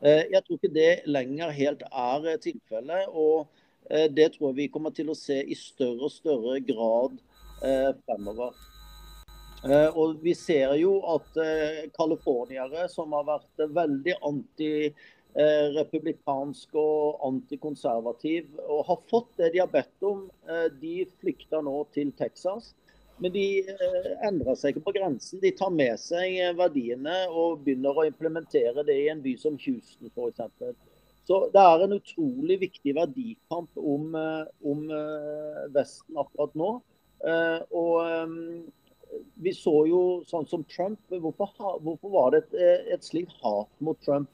Eh, jeg tror ikke det lenger helt er tilfellet. Og eh, det tror jeg vi kommer til å se i større og større grad fremover. Og vi ser jo at californiere som har vært veldig antirepublikansk Eh, og antikonservativ og har fått det de har bedt om. Eh, de flykter nå til Texas. Men de eh, endrer seg ikke på grensen. De tar med seg verdiene og begynner å implementere det i en by som Houston f.eks. Så det er en utrolig viktig verdikamp om, om Vesten akkurat nå. Og vi så jo sånn som Trump. Hvorfor, hvorfor var det et, et slikt hat mot Trump?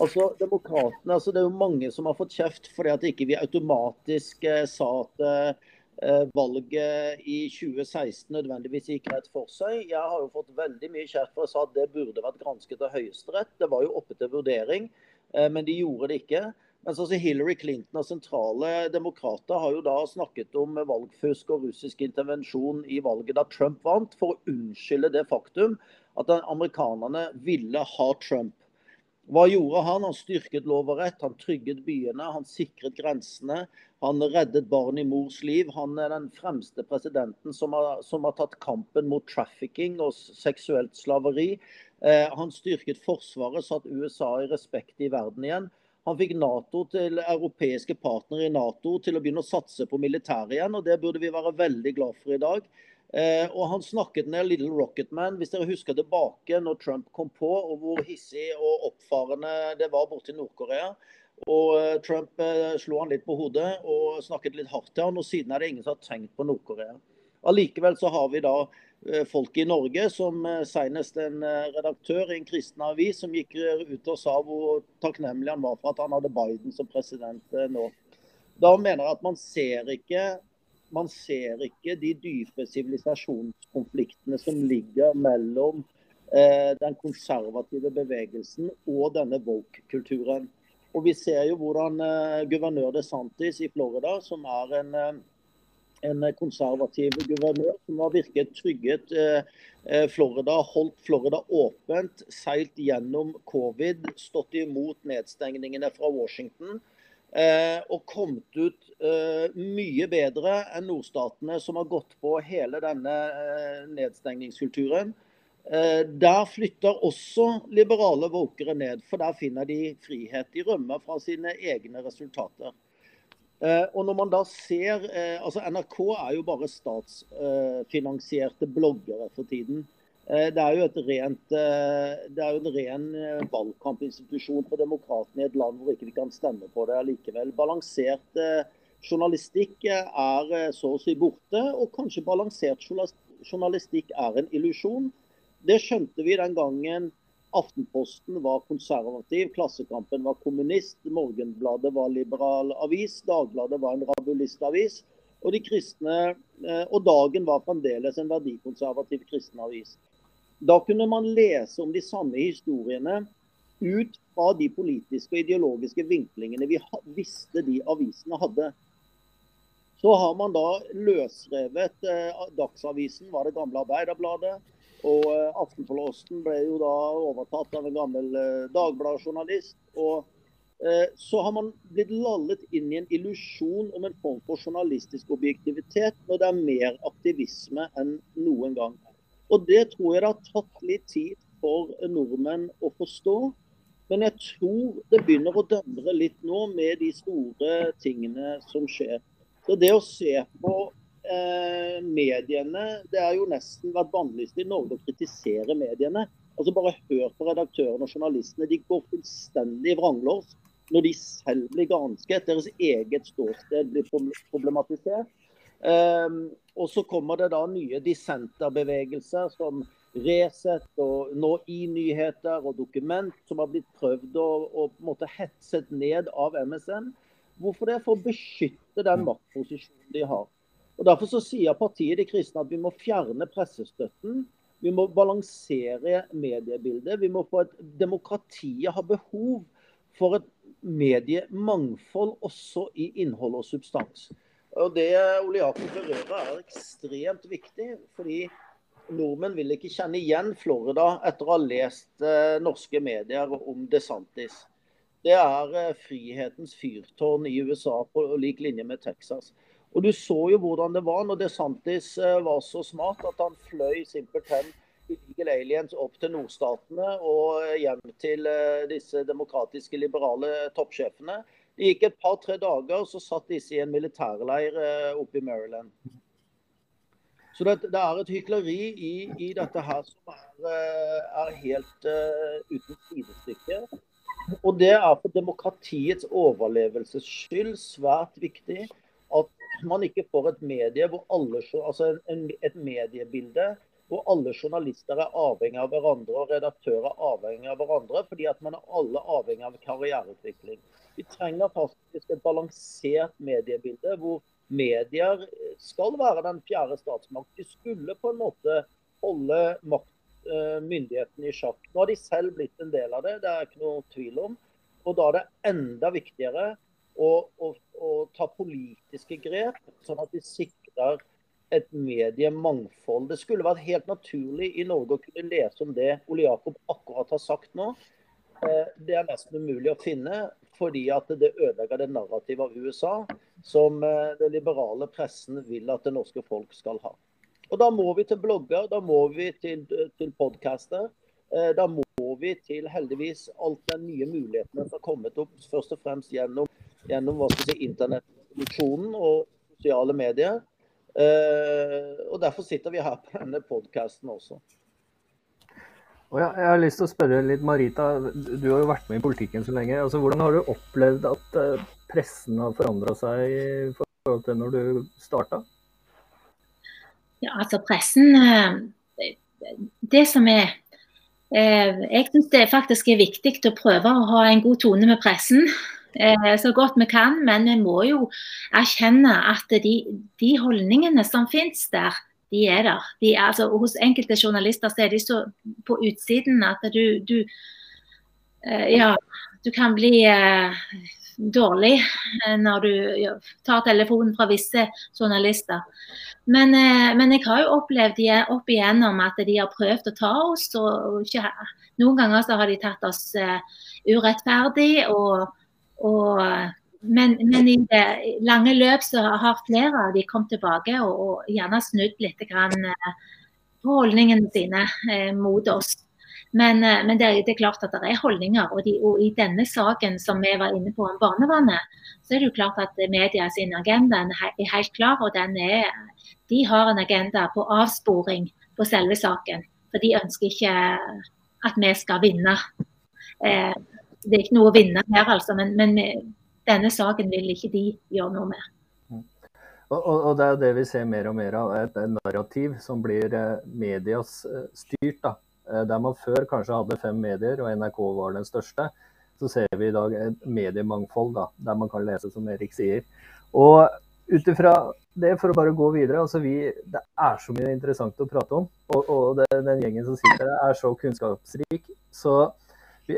Altså, demokratene, altså Det er jo mange som har fått kjeft fordi at ikke vi automatisk eh, sa at eh, valget i 2016 nødvendigvis gikk rett for seg. Jeg har jo fått veldig mye kjeft for å sa at det burde vært gransket av Høyesterett. Det var jo oppe til vurdering, eh, men de gjorde det ikke. Mens altså Hillary Clinton og sentrale demokrater har jo da snakket om valgfusk og russisk intervensjon i valget da Trump vant, for å unnskylde det faktum at amerikanerne ville ha Trump. Hva gjorde han? Han styrket lov og rett, han trygget byene, han sikret grensene. Han reddet barn i mors liv. Han er den fremste presidenten som har, som har tatt kampen mot trafficking og seksuelt slaveri. Eh, han styrket Forsvaret, satt USA i respekt i verden igjen. Han fikk NATO til europeiske partnere i Nato til å begynne å satse på militæret igjen, og det burde vi være veldig glad for i dag. Eh, og han snakket ned Little Rocket Man, hvis dere husker tilbake når Trump kom på, og hvor hissig og oppfarende det var borte i Nord-Korea. Og eh, Trump eh, slo han litt på hodet og snakket litt hardt til han, og siden er det ingen som har tenkt på Nord-Korea. Allikevel så har vi da folk i Norge, som eh, senest en eh, redaktør i en kristen avis, som gikk ut og sa hvor takknemlig han var for at han hadde Biden som president nå. Da mener jeg at man ser ikke man ser ikke de dype sivilisasjonskonfliktene som ligger mellom eh, den konservative bevegelsen og denne woke-kulturen. Og Vi ser jo hvordan eh, guvernør DeSantis i Florida, som er en, eh, en konservativ guvernør, som har virket trygget eh, eh, Florida, holdt Florida åpent, seilt gjennom covid, stått imot nedstengningene fra Washington Eh, og kommet ut mye bedre enn nordstatene, som har gått på hele denne nedstengningskulturen. Der flytter også liberale våkere ned, for der finner de frihet. De rømmer fra sine egne resultater. Og når man da ser, altså NRK er jo bare statsfinansierte bloggere for tiden. Eh, det er jo, rent, eh, det er jo en ren eh, valgkampinstitusjon for demokratene i et land hvor ikke vi kan stemme på det allikevel. Balansert journalistikk er så å si borte, og kanskje balansert journalistikk er en illusjon. Det skjønte vi den gangen Aftenposten var konservativ, Klassekampen var kommunist, Morgenbladet var liberal avis, Dagbladet var en rabulistavis. Og, de kristne, og Dagen var fremdeles en verdikonservativ kristen avis. Da kunne man lese om de samme historiene ut fra de politiske og ideologiske vinklingene vi visste de avisene hadde. Så har man da løsrevet eh, Dagsavisen, var det gamle Arbeiderbladet. Og eh, Aftenposten ble jo da overtatt av en gammel eh, Dagbladet-journalist. Og eh, så har man blitt lallet inn i en illusjon om en form for journalistisk objektivitet når det er mer aktivisme enn noen gang. Og det tror jeg det har tatt litt tid for nordmenn å forstå. Men jeg tror det begynner å dømre litt nå med de store tingene som skjer. Så det å se på eh, mediene Det har jo nesten vært vanligst i Norge å kritisere mediene. Altså Bare hør på redaktørene og journalistene. De går fullstendig vranglås når de selv blir gransket. Deres eget ståsted blir problematisert. Um, og så kommer det da nye dissenterbevegelser som Resett og nå i-nyheter og Dokument, som har blitt prøvd og på en måte, hetset ned av MSN. Hvorfor det? For å beskytte den maktposisjonen de har. Og Derfor så sier partiet De kristne at vi må fjerne pressestøtten. Vi må balansere mediebildet. Vi må få et Demokratiet har behov for et mediemangfold også i innhold og substans. Og Det Ole Jakob berører er ekstremt viktig. fordi Nordmenn vil ikke kjenne igjen Florida etter å ha lest eh, norske medier om DeSantis. Det er eh, frihetens fyrtårn i USA på lik linje med Texas. Og Du så jo hvordan det var når DeSantis eh, var så smart at han fløy simpelthen illegal aliens opp til nordstatene og hjem til eh, disse demokratiske, liberale toppsjefene. Det gikk et par-tre dager, så satt disse i en militærleir eh, oppe i Maryland. Så det, det er et hykleri i, i, dette her som er, er helt uh, uten sidestykke. Og det er for demokratiets overlevelses skyld svært viktig man ikke får et medie hvor alle, altså en, et mediebilde hvor alle journalister er avhengig av hverandre og redaktører er avhengig av hverandre, fordi at man er alle avhengig av karriereutvikling. Vi trenger faktisk et balansert mediebilde hvor medier skal være den fjerde statsmakt. De skulle på en måte holde makt, myndighetene myndigheten i sjakk. Nå har de selv blitt en del av det, det er ikke noe tvil om. Og da er det enda viktigere å, og, og ta politiske grep, sånn at vi sikrer et mediemangfold. Det skulle vært helt naturlig i Norge å kunne lese om det Ole Jakob akkurat har sagt nå. Eh, det er nesten umulig å finne, fordi at det ødelegger det narrativet av USA som eh, den liberale pressen vil at det norske folk skal ha. Og Da må vi til blogger, da må vi til, til podcaster. Eh, da må vi til heldigvis alt den nye mulighetene som har kommet opp, først og fremst gjennom, gjennom hva skal si, internettproduksjonen og sosiale medier. Uh, og Derfor sitter vi her på denne podkasten også. Og jeg, jeg, har lyst til å spørre litt, Marita, du har jo vært med i politikken så lenge. Altså, hvordan har du opplevd at uh, pressen har forandra seg i forhold til når du starta? Ja, altså pressen uh, Det som er Jeg syns det faktisk er viktig å prøve å ha en god tone med pressen. Eh, så godt vi kan. Men vi må jo erkjenne at de, de holdningene som finnes der, de er der. De er, altså, hos enkelte journalister så er de så på utsiden at du, du eh, Ja, du kan bli eh, dårlig når du tar telefonen fra visse journalister. Men, men, jeg har jo opplevd opp igjennom at de har prøvd å ta oss. og ikke, Noen ganger så har de tatt oss urettferdig. og og, men, men, i det lange løp så har flere av de kommet tilbake og, og gjerne snudd litt grann, eh, på holdningene sine eh, mot oss. Men, eh, men det, det, er klart at det er holdninger. Og, de, og, i denne saken som vi var inne på om barnevannet, så er det jo klart at media sin agenda er helt klar. Og er, de har en agenda på avsporing på selve saken. For de ønsker ikke at vi skal vinne. Eh, det er ikke noe å vinne her, altså. Men, men denne saken vil ikke de gjøre noe med. Og, Og, og, Det er jo det vi ser mer og mer av, et, narrativ som blir eh, medias eh, styrt. da. Eh, der man før kanskje hadde fem medier, og NRK var den største, så ser vi i dag et mediemangfold da, der man kan lese, som Erik sier. Og ut ifra det, for å bare gå videre, altså vi, det er så mye interessant å prate om. Og, og det, den gjengen som sitter der, er så kunnskapsrik. Så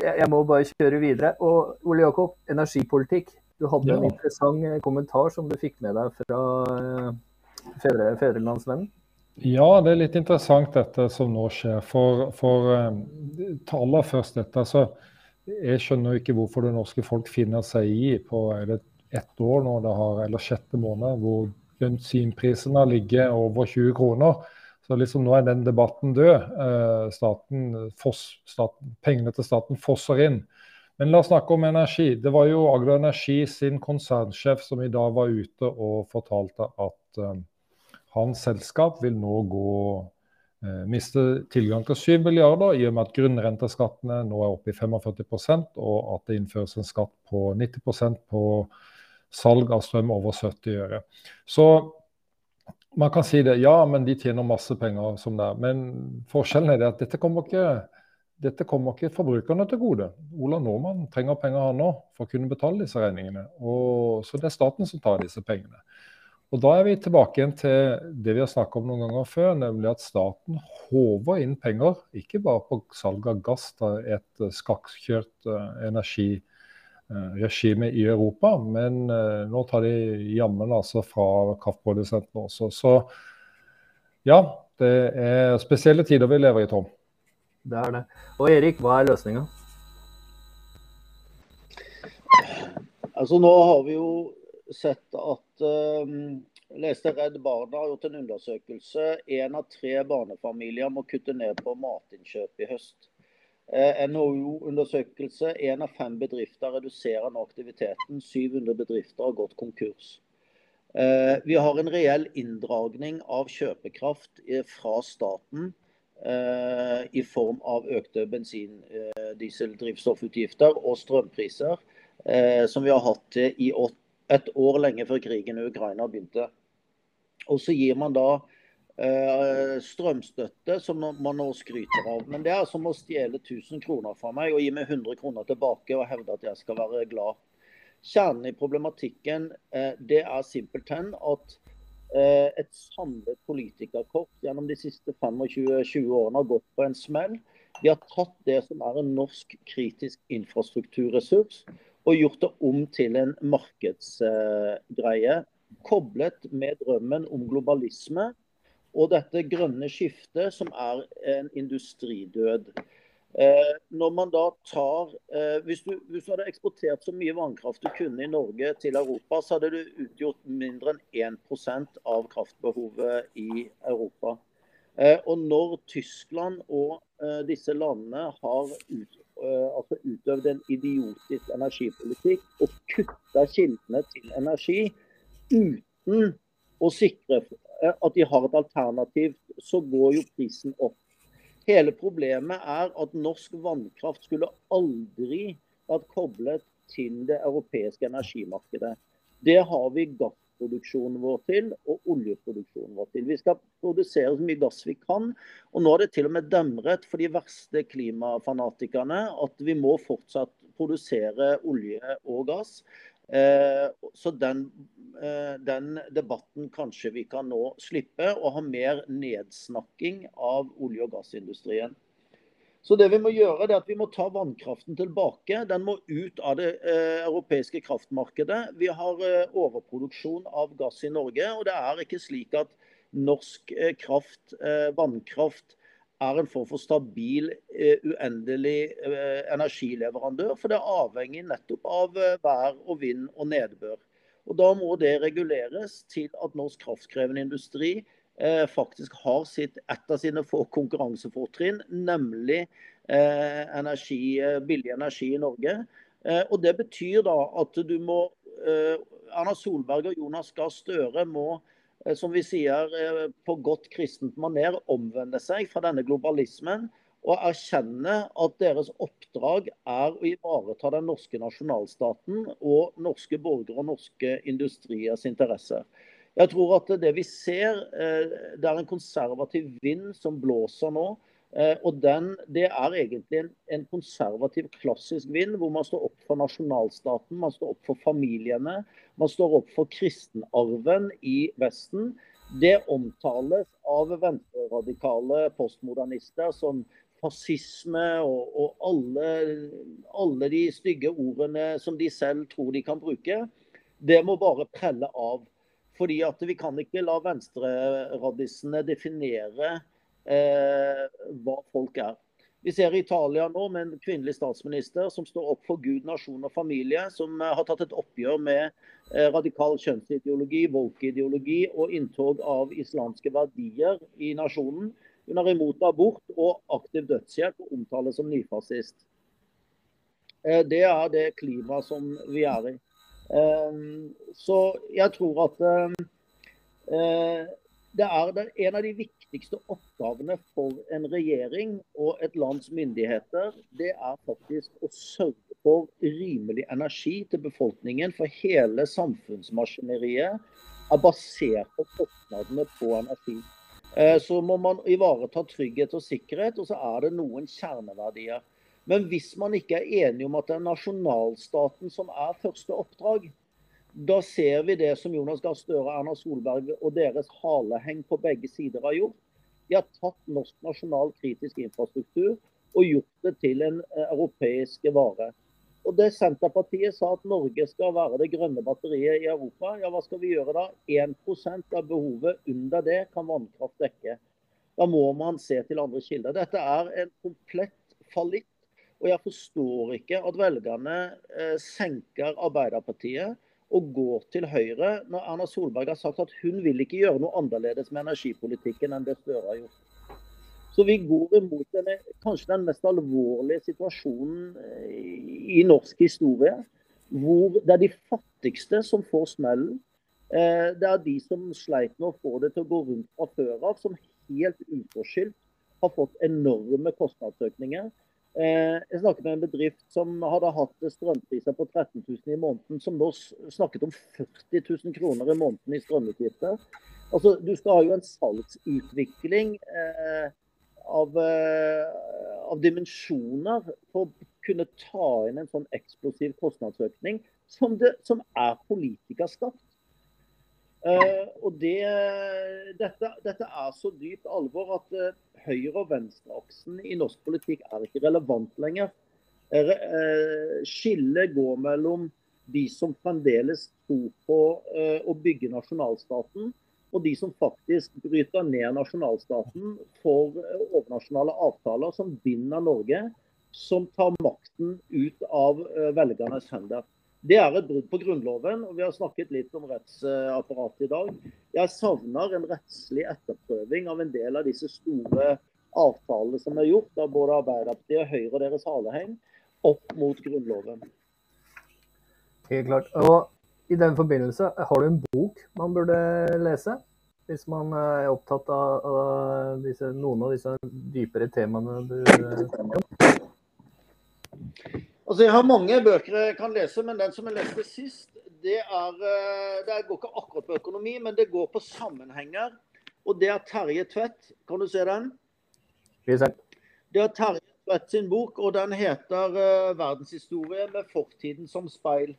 jeg må bare kjøre videre. Og Ole Jakob, energipolitikk. Du hadde ja. en interessant eh, kommentar som du fikk med deg fra eh, Fedre, Fedrelandsvennen. Ja, det er litt interessant dette som nå skjer. For, for eh, aller først dette, så jeg skjønner ikke hvorfor det norske folk finner seg i på er det ett år nå det har, eller sjette måned, hvor bensinprisene ligger over 20 kroner. Så liksom nå er den debatten død. Eh, staten, foss, staten, pengene til staten fosser inn. Men la oss snakke om energi. Det var jo Agder Energi sin konsernsjef som i dag var ute og fortalte at uh, hans selskap vil nå gå uh, miste tilgang til 7 milliarder i og med at grunnrenteskattene nå er oppe i 45% og at det innføres en skatt på 90% på salg av strøm over 70 øre. Så man kan si det, ja, men de tjener masse penger som det er. Men forskjellen er det at dette kommer ikke, dette kommer ikke forbrukerne til gode. Ola Nordmann trenger penger han nå for å kunne betale disse regningene. Og, så det er staten som tar disse pengene. Og Da er vi tilbake igjen til det vi har snakket om noen ganger før, nemlig at staten håver inn penger, ikke bare på salg av gass, da et skakkjørt uh, energi regime i Europa. Men nå tar de jammen altså fra kraftprodusentene også. Så ja, det er spesielle tider vi lever i, Tom. Det er det. Og Erik, hva er løsninga? Altså Nå har vi jo sett at um, leste Redd Barna har gjort en undersøkelse. Én av tre barnefamilier må kutte ned på matinnkjøp i høst. Eh, NHO-undersøkelse. Én av fem bedrifter reduserer nå aktiviteten. 700 bedrifter har gått konkurs. Eh, vi har en reell inndragning av kjøpekraft eh, fra staten i form av økte bensin-, dieseldrivstoffutgifter og strømpriser, som vi har hatt i et år lenge før krigen i Ukraina begynte. Og så gir man da strømstøtte, som man nå skryter av. Men det er som å stjele 1000 kroner fra meg og gi meg 100 kroner tilbake og hevde at jeg skal være glad. Kjernen i problematikken eh, det er simpelthen at eh, et samlet politikerkorps gjennom de siste 25-20 årene har gått på en smell. De har tatt det som er en norsk kritisk infrastrukturressurs og gjort det om til en markedsgreie. Koblet med drømmen om globalisme og dette grønne skiftet, som er en industridød. Eh, når man da tar, eh, hvis, du, hvis, du, hadde eksportert så mye vannkraft du kunne i Norge til Europa, så hadde du utgjort mindre enn 1% av kraftbehovet i Europa. Eh, og når Tyskland og eh, disse landene har ut, eh, altså utøvd en idiotisk energipolitikk og kutta kildene til energi uten å sikre at de har et alternativ, så går jo prisen opp. Hele problemet er at norsk vannkraft skulle aldri vært koblet til det europeiske energimarkedet. Det har vi gassproduksjonen vår til og oljeproduksjonen vår til. Vi skal produsere så mye gass vi kan. Og nå er det til og med demret for de verste klimafanatikerne at vi må fortsatt produsere olje og gass. Eh, så den, eh, den, debatten kanskje vi kan nå slippe, og ha mer nedsnakking av olje- og gassindustrien. Så det Vi må gjøre er at vi må ta vannkraften tilbake. Den må ut av det eh, europeiske kraftmarkedet. Vi har overproduksjon av gass i Norge. og Det er ikke slik at norsk kraft, vannkraft, er en form for stabil, eh, uendelig eh, energileverandør. For det er avhengig nettopp av eh, vær og vind og nedbør. Og Da må det reguleres til at norsk kraftkrevende industri faktisk har sitt, et av sine få konkurransefortrinn, nemlig energi, billig energi i Norge. Og Det betyr da at du må Erna Solberg og Jonas Gahr Støre må som vi sier eh, på godt kristent maner, omvende seg fra denne globalismen og erkjenne at deres oppdrag er å ivareta den norske nasjonalstaten og norske borgere og norske industriers interesser. Jeg tror at det vi ser, eh, det er en konservativ vind som blåser nå. Eh, og den, Det er egentlig en, en, konservativ, klassisk vind, hvor man står opp for nasjonalstaten, man står opp for familiene, man står opp for kristenarven i Vesten. Det omtales av venstreradikale postmodernister som fascisme og, og alle, alle, de stygge ordene som de selv tror de kan bruke. Det må bare prelle av. Fordi at Vi kan ikke la venstreradissene definere eh, hva folk er. Vi ser Italia nå med en kvinnelig statsminister som står opp for Gud, nasjon og familie, som eh, har tatt et oppgjør med eh, radikal kjønnsideologi, volkideologi og inntog av islamske verdier i nasjonen. Hun er imot abort og aktiv dødshjelp og omtales som nyfascist. Eh, det er det klimaet som vi er i. Så jeg tror at det er en av de viktigste oppgavene for en regjering og et lands myndigheter. Det er faktisk å sørge for rimelig energi til befolkningen. For hele samfunnsmaskineriet er basert på kostnadene på energi. Eh, så må man ivareta trygghet og sikkerhet, og så er det noen kjerneverdier. Men hvis man ikke er enig om at det er nasjonalstaten som er første oppdrag, da ser vi det som Jonas Gahr Støre, Erna Solberg og deres haleheng på begge sider har gjort. De har tatt norsk nasjonal kritisk infrastruktur og gjort det til en eh, europeisk vare. Og det Senterpartiet sa at Norge skal være det grønne batteriet i Europa, ja hva skal vi gjøre da? 1% av behovet under det kan vannkraft dekke. Da må man se til andre kilder. Dette er en komplett fallitt. Og jeg forstår ikke at velgerne eh, senker Arbeiderpartiet og går til Høyre når Erna Solberg har sagt at hun vil ikke gjøre noe annerledes med energipolitikken enn det Støre har gjort. Så vi går imot denne, kanskje den mest alvorlige situasjonen eh, i norsk historie. Hvor det er de fattigste som får smellen. Eh, det er de som sleit med å få det til å gå rundt fra før av, som helt uforskyldt har fått enorme kostnadsøkninger. Eh, jeg snakket med en bedrift som hadde hatt strømpriser på 13 000 i måneden, som nå snakket om 40 000 kroner i måneden i strømutgifter. Altså, du skal ha jo en salgsutvikling eh, av, eh, av, dimensjoner for å kunne ta inn en sånn eksplosiv kostnadsøkning som, det, som er politikerskapt. Uh, og det, dette, dette, er så dypt alvor at uh, høyre- og venstreaksen i norsk politikk er ikke relevant lenger. Uh, skillet går mellom de som fremdeles tror på å bygge nasjonalstaten, og de som faktisk bryter ned nasjonalstaten for overnasjonale avtaler som binder Norge, som tar makten ut av velgernes hender. Det er et brudd på Grunnloven, og vi har snakket litt om rettsapparatet i dag. Jeg savner en rettslig etterprøving av en del av disse store avtalene som er gjort av både Arbeiderpartiet, og Høyre og deres haleheng opp mot Grunnloven. Helt klart. Og i den forbindelse, har du en bok man burde lese? Hvis man er opptatt av, disse, noen av disse dypere temaene du Altså, Jeg har mange bøker jeg kan lese, men den som jeg leste sist, det, er, eh, det går ikke akkurat på økonomi, men det går på sammenhenger. Og det er Terje Tvedt. Kan du se den? Det er Terje Tvedt sin bok, og den heter uh, 'Verdenshistorie med fortiden som speil'.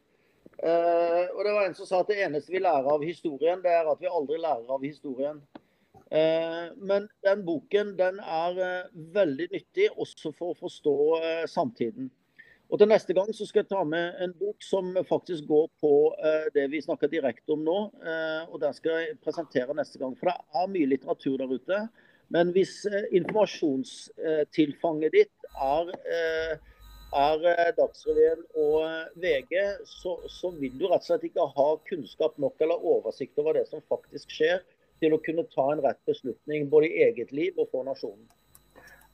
Uh, og det var En som sa at det eneste vi lærer av historien, det er at vi aldri lærer av historien. Men den boken den er veldig nyttig også for å forstå samtiden. Og til neste gang så skal jeg ta med en bok som faktisk går på det vi snakker direkte om nå. og Den skal jeg presentere neste gang. For det er mye litteratur der ute. Men hvis informasjonstilfanget ditt er er eh, Dagsrevyen og eh, VG, så, så, vil du rett og slett ikke ha kunnskap nok eller oversikt over det som faktisk skjer, til å kunne ta en rett beslutning både i eget liv og for nasjonen.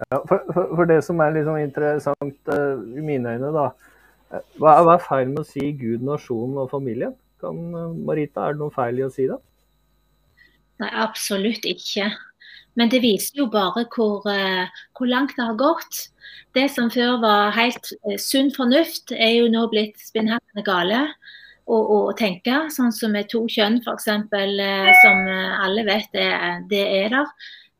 Ja, for, for, for, det som er sånn interessant uh, i mine øyne, da. Hva, hva er feil med å si Gud, nasjonen og familien? Kan, Marita, er det noe feil i å si det? Nei, absolutt ikke. Men det viser jo bare hvor, hvor langt det har gått det som før var helt eh, sunn fornuft, er jo nå blitt spinnhattende gale å, å, tenke. Sånn som med to kjønn, f.eks., eh, som eh, alle vet det, det er der.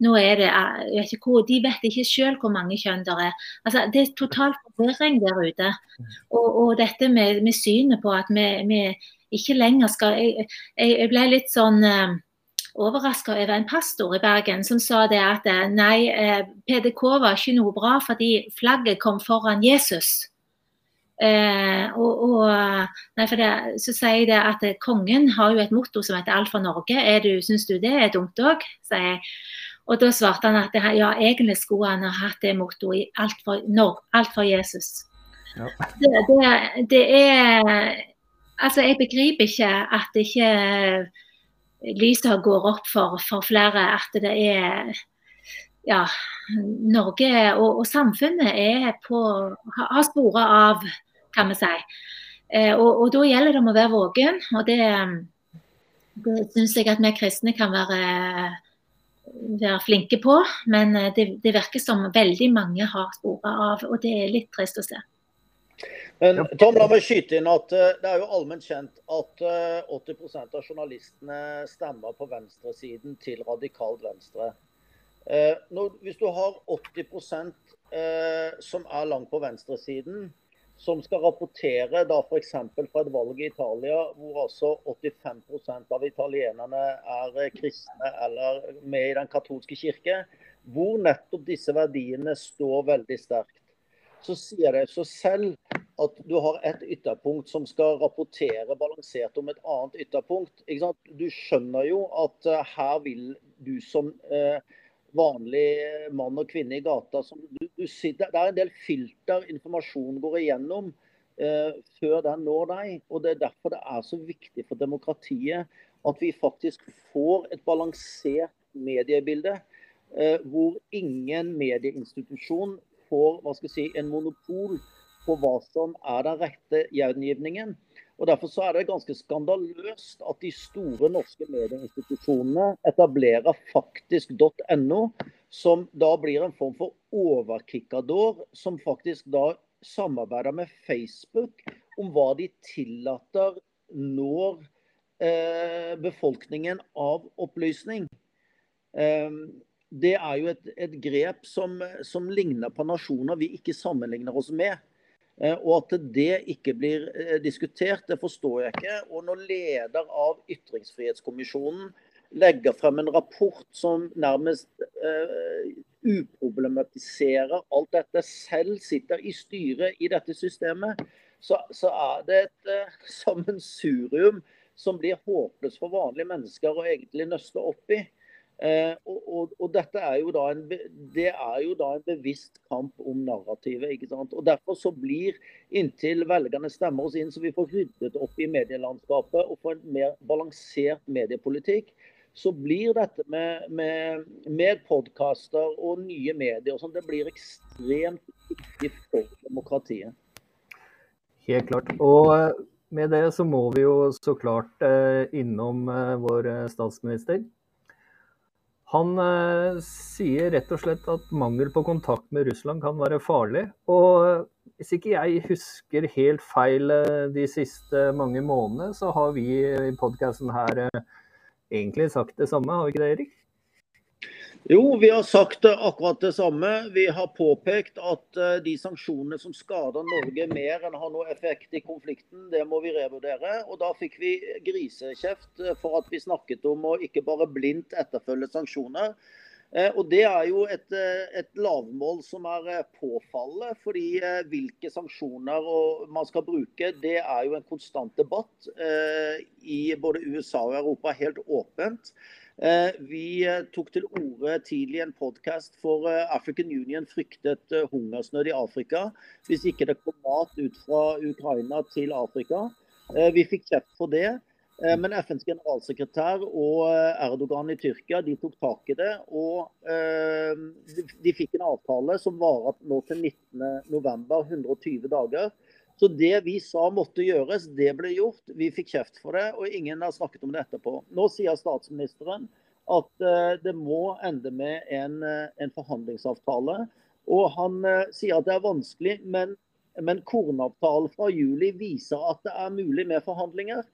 Nå er det, jeg vet ikke hvor, De vet ikke selv hvor mange kjønn det er. Altså, det er total forvirring der ute. Og, og dette med, med, synet på at vi, vi ikke lenger skal Jeg, jeg ble litt sånn overraska over en pastor i Bergen som sa det at eh, nei, eh, PDK var ikke noe bra fordi flagget kom foran Jesus. Eh, og, og nei, for det, så sier jeg det at kongen har jo et motto som heter 'Alt for Norge'. Er du, Syns du det er dumt òg? sier jeg. Og da svarte han at ja, egentlig skulle han ha hatt det mottoet i alt for, no, alt for Jesus. Ja. Det, det, det, er Altså, jeg begriper ikke at ikke lyset går opp for, for, flere at det er ja, Norge og, og samfunnet er på, har sporet av, kan vi si. Eh, og, og, da gjelder det om å være våken. og det, det syns jeg at vi kristne kan være, være flinke på. Men det, det virker som veldig mange har sporet av, og det er litt trist å se. Men Tom, la meg skyte inn at uh, det er jo allment kjent at uh, eh, 80% av journalistene stemmer på venstresiden til radikalt venstre. Når, hvis du har 80% som er langt på venstresiden, som skal rapportere da f.eks. fra et valg i Italia, hvor altså 85% av italienerne er kristne eller med i den katolske kirke, hvor nettopp disse verdiene står veldig sterkt, så sier det seg selv at du har et ytterpunkt som skal rapportere balansert om et annet ytterpunkt. Du skjønner jo at uh, her vil du som uh, vanlig mann og kvinne i gata du, du sitter, Det er en del filter informasjon går igjennom eh, før den når deg. og Det er derfor det er så viktig for demokratiet at vi faktisk får et balansert mediebilde. hvor ingen medieinstitusjon får hva skal jeg si, en monopol på hva som er den rette gjengivningen. Og Derfor så er det ganske skandaløst at de store norske medieinstitusjonene etablerer faktisk.no, som da blir en form for overkikkador, som faktisk da samarbeider med Facebook om hva de tillater når eh, befolkningen av opplysning. Eh, det er jo et, et grep som, som, ligner på nasjoner vi ikke sammenligner oss med. Eh, og at det ikke blir eh, diskutert, det forstår jeg ikke. Og når leder av Ytringsfrihetskommisjonen legger frem en rapport som nærmest uh, uproblematiserer alt dette, selv sitter i styret i dette systemet, så, så er det et uh, sammensurium som blir håpløst for vanlige mennesker å egentlig nøste opp i. Eh, og, og, dette er jo en, det er jo da en bevisst kamp om narrativet. ikke sant? Og Derfor så blir, inntil velgerne stemmer oss inn, så vi får ryddet opp i medielandskapet og får en mer balansert mediepolitikk, så blir dette med, med, med podkaster og nye medier og sånn, det blir ekstremt viktig for demokratiet. Helt klart. Og eh, med det så må vi jo så klart eh, innom vår statsminister. Han eh, sier rett og slett at mangel på kontakt med Russland kan være farlig. Og hvis ikke jeg husker helt feil eh, de siste mange månedene, så har vi i podkasten her eh, egentlig sagt det samme, har vi ikke det, Erik? Jo, vi har sagt akkurat det samme. Vi har påpekt at eh, de sanksjonene som skader Norge mer enn har noe effekt i konflikten, det må vi revurdere. Og da fikk vi grisekjeft eh, for at vi snakket om å ikke bare blindt etterfølge sanksjoner. Eh, og Det er jo et, et lavmål som er påfallende. fordi Hvilke sanksjoner man skal bruke, det er jo en konstant debatt i både USA og Europa, helt åpent. Eh, vi eh, tok til orde tidlig i en podkast for eh, African Union fryktet hungersnød i Afrika hvis ikke det kom mat ut fra Ukraina til Afrika. Vi fikk kjeft for det. Men FNs generalsekretær og Erdogan i Tyrkia de tok tak i det. Og de fikk en avtale som varer nå til 19.11, 120 dager. Så det vi sa måtte gjøres, det ble gjort. Vi fikk kjeft for det, og ingen har snakket om det etterpå. Nå sier statsministeren at uh, det må ende med en, uh, en forhandlingsavtale. Og han uh, sier at det er vanskelig, men, men kornavtalen fra juli viser at det er mulig med forhandlinger.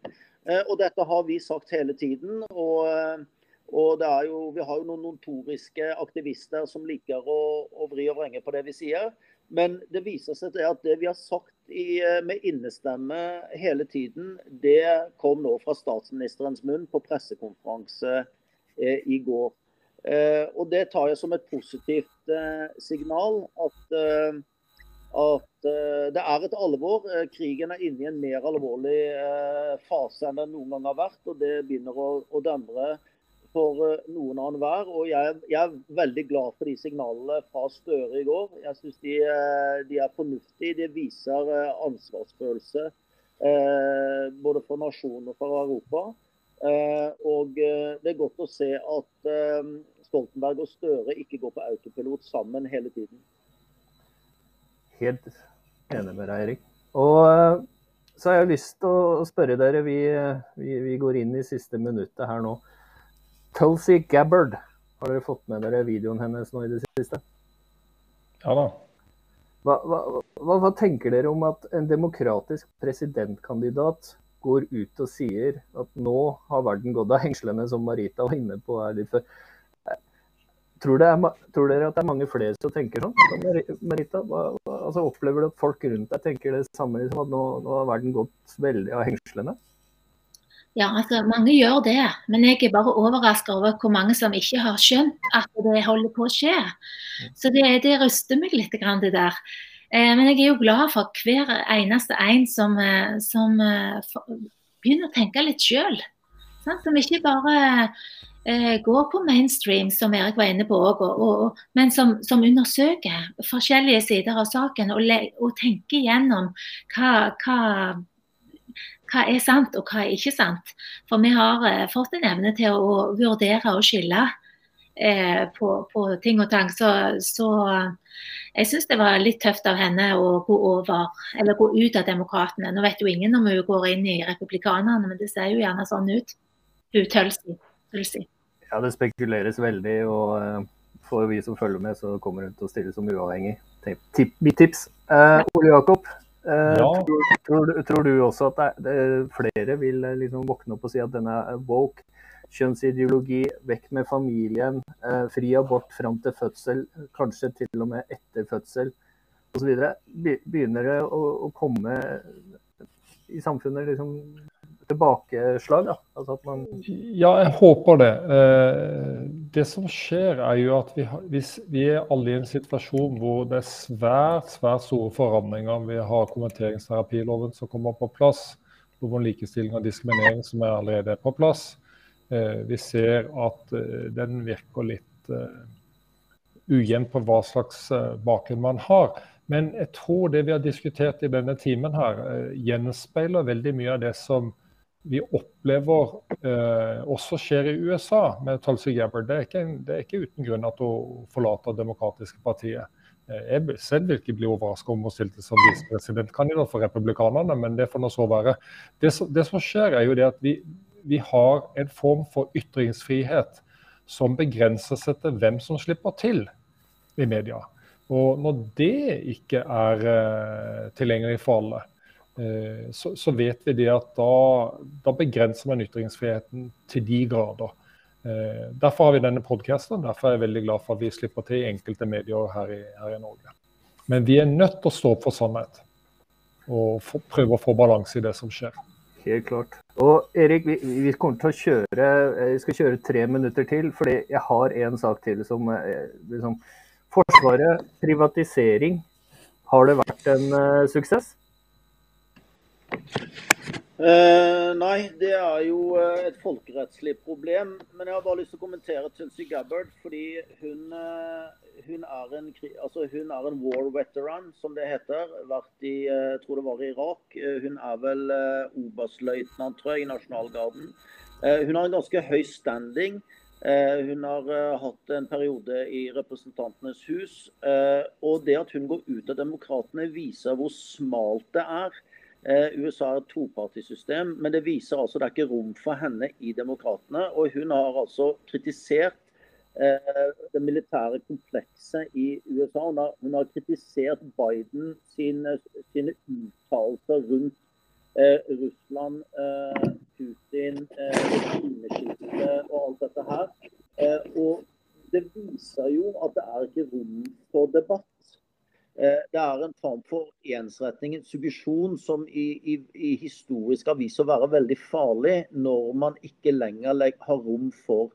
og dette har vi sagt hele tiden. og og jo, Vi har jo noen notoriske aktivister som liker å, å vri og vrenge på det vi sier. Men det viser seg at det vi har sagt i, eh, med innestemme hele tiden, det kom nå fra statsministerens munn på pressekonferanse eh, i går. Eh, og Det tar jeg som et positivt eh, signal. At, eh, at eh, det er et alvor. krigen er inne i en mer alvorlig fase enn den noen gang har vært. og Det begynner å, å demre for eh, noen annen hver. Og jeg, jeg, er veldig glad for de signalene fra Støre i går. Jeg syns de, eh, de, er fornuftige. De viser eh, ansvarsfølelse både for nasjonen og for Europa. Og det er godt å se at Stoltenberg og Støre ikke går på autopilot sammen hele tiden. Helt enig med deg, Erik. Og så har jeg lyst til å spørre dere, vi, vi, vi går inn i siste minuttet her nå. Tulsi Gabbard. Har dere fått med dere videoen hennes nå i det siste? Ja da. Hva, hva, hva, hva, tenker dere om at en demokratisk presidentkandidat går ut og sier at nå har verden gått av hengslene, som Marita var inne på her litt før. Tror, er, tror, dere at det er mange flere som tenker sånn? Marita, altså opplever du at folk rundt deg tenker det samme, liksom, at nå, nå har verden gått veldig av hengslene? Ja, altså mange gjør det, men jeg er bare overraska over hvor mange som ikke har skjønt at det holder på å skje. Så det, det ryster meg litt, det der. Eh, men jeg er jo glad for hver eneste en som, eh, som begynner å tenke litt sjøl. Som ikke bare eh, går på mainstream, som Erik var inne på òg, men som, som, undersøker forskjellige sider av saken og, og tenker igjennom hva, hva, hva, er sant og hva er ikke sant. For vi har eh, fått en evne til å vurdere og skille eh, på, på, ting og tang. Så, så jeg syns det var litt tøft av henne å gå over, gå ut av Demokratene. Nå vet jo ingen om hun går inn i Republikanerne, men det ser jo gjerne sånn ut. Hun Tulsi. Ja, det spekuleres veldig, og uh, for vi som følger med, så kommer hun til å stille som uavhengig. Tip, mitt tips. Uh, Ole Jakob, ja. tror, tror, tror, du også at det, flere vil liksom våkne opp og si at denne woke, kjønnsideologi, vekk med familien, fri abort fram til fødsel, kanskje til og med etter fødsel osv. Begynner det å, å komme i samfunnet liksom tilbakeslag? Altså. Ja, jeg håper det. Eh, det som skjer, er jo at vi, hvis vi er alle i en situasjon hvor det er svært svært store forandringer. Vi har kommenteringsterapiloven som kommer på plass. Lov om likestilling og diskriminering som er allerede på plass. Eh, vi ser at eh, den virker litt ujevnt på hva slags bakgrunn man har. Men jeg tror det vi har diskutert i denne timen her, gjenspeiler veldig mye av det som vi opplever eh, også skjer i USA med Tulsi Gabbard. Det er, ikke, det er ikke uten grunn at hun forlater demokratiske partiet. Eh, jeg selv vil ikke bli overraska om hun stilte som visepresidentkandidat for republikanerne, men det får nå så være. Det, det, som skjer, er jo det at vi, vi har en form for ytringsfrihet som begrenser seg til hvem som slipper til i media. Og når det ikke er eh, tilgjengelig for alle, så, så, vet vi det at da, da, begrenser man ytringsfriheten til de grader. Eh, derfor har vi denne podkasten. Derfor er jeg veldig glad for at vi slipper til i enkelte medier her i, her i Norge. Men vi er nødt til å stå opp for sannhet og for, prøve å få balanse i det som skjer. Helt klart. Og Erik, vi, vi, kommer til å kjøre eh, vi skal kjøre tre minutter til, fordi jeg har en sak til som liksom, Forsvaret, privatisering. Har det vært en uh, suksess? Uh, nei, det er jo uh, et folkerettslig problem. Men jeg har bare lyst til å kommentere Tulsi Gabbard. Fordi hun, uh, hun, er en, altså hun, er en, war veteran, som det heter. Vært i jeg tror det var i Irak. hun er vel oberstløytnant, tror jeg, i Nasjonalgarden. hun har en ganske høy standing. Hun har hatt en periode i Representantenes hus. Og det at hun går ut av Demokratene, viser hvor smalt det er Eh, USA er et topartisystem, men det viser altså det er ikke rom for henne i Demokratene. Og hun har altså kritisert eh, det militære komplekset i USA. Hun har, hun har kritisert Biden sine, sine uttalelser rundt eh, Russland, eh, Putin, eh, og alt dette her. Eh, og det viser jo at det er ikke rom for debatt. Eh, det er en form for ensretning, en suggesjon, som i, i, i historisk har vist å være veldig farlig når man ikke lenger har rom for,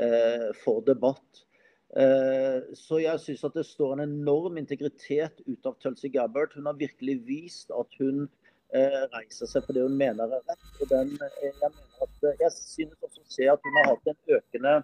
eh, for debatt. Eh, så jeg syns at det står en enorm integritet ut av Tulsi Gabbard. Hun har virkelig vist at hun eh, reiser seg på det hun mener er rett. Den, eh, jeg, mener at, jeg synes også å se at hun har hatt en økende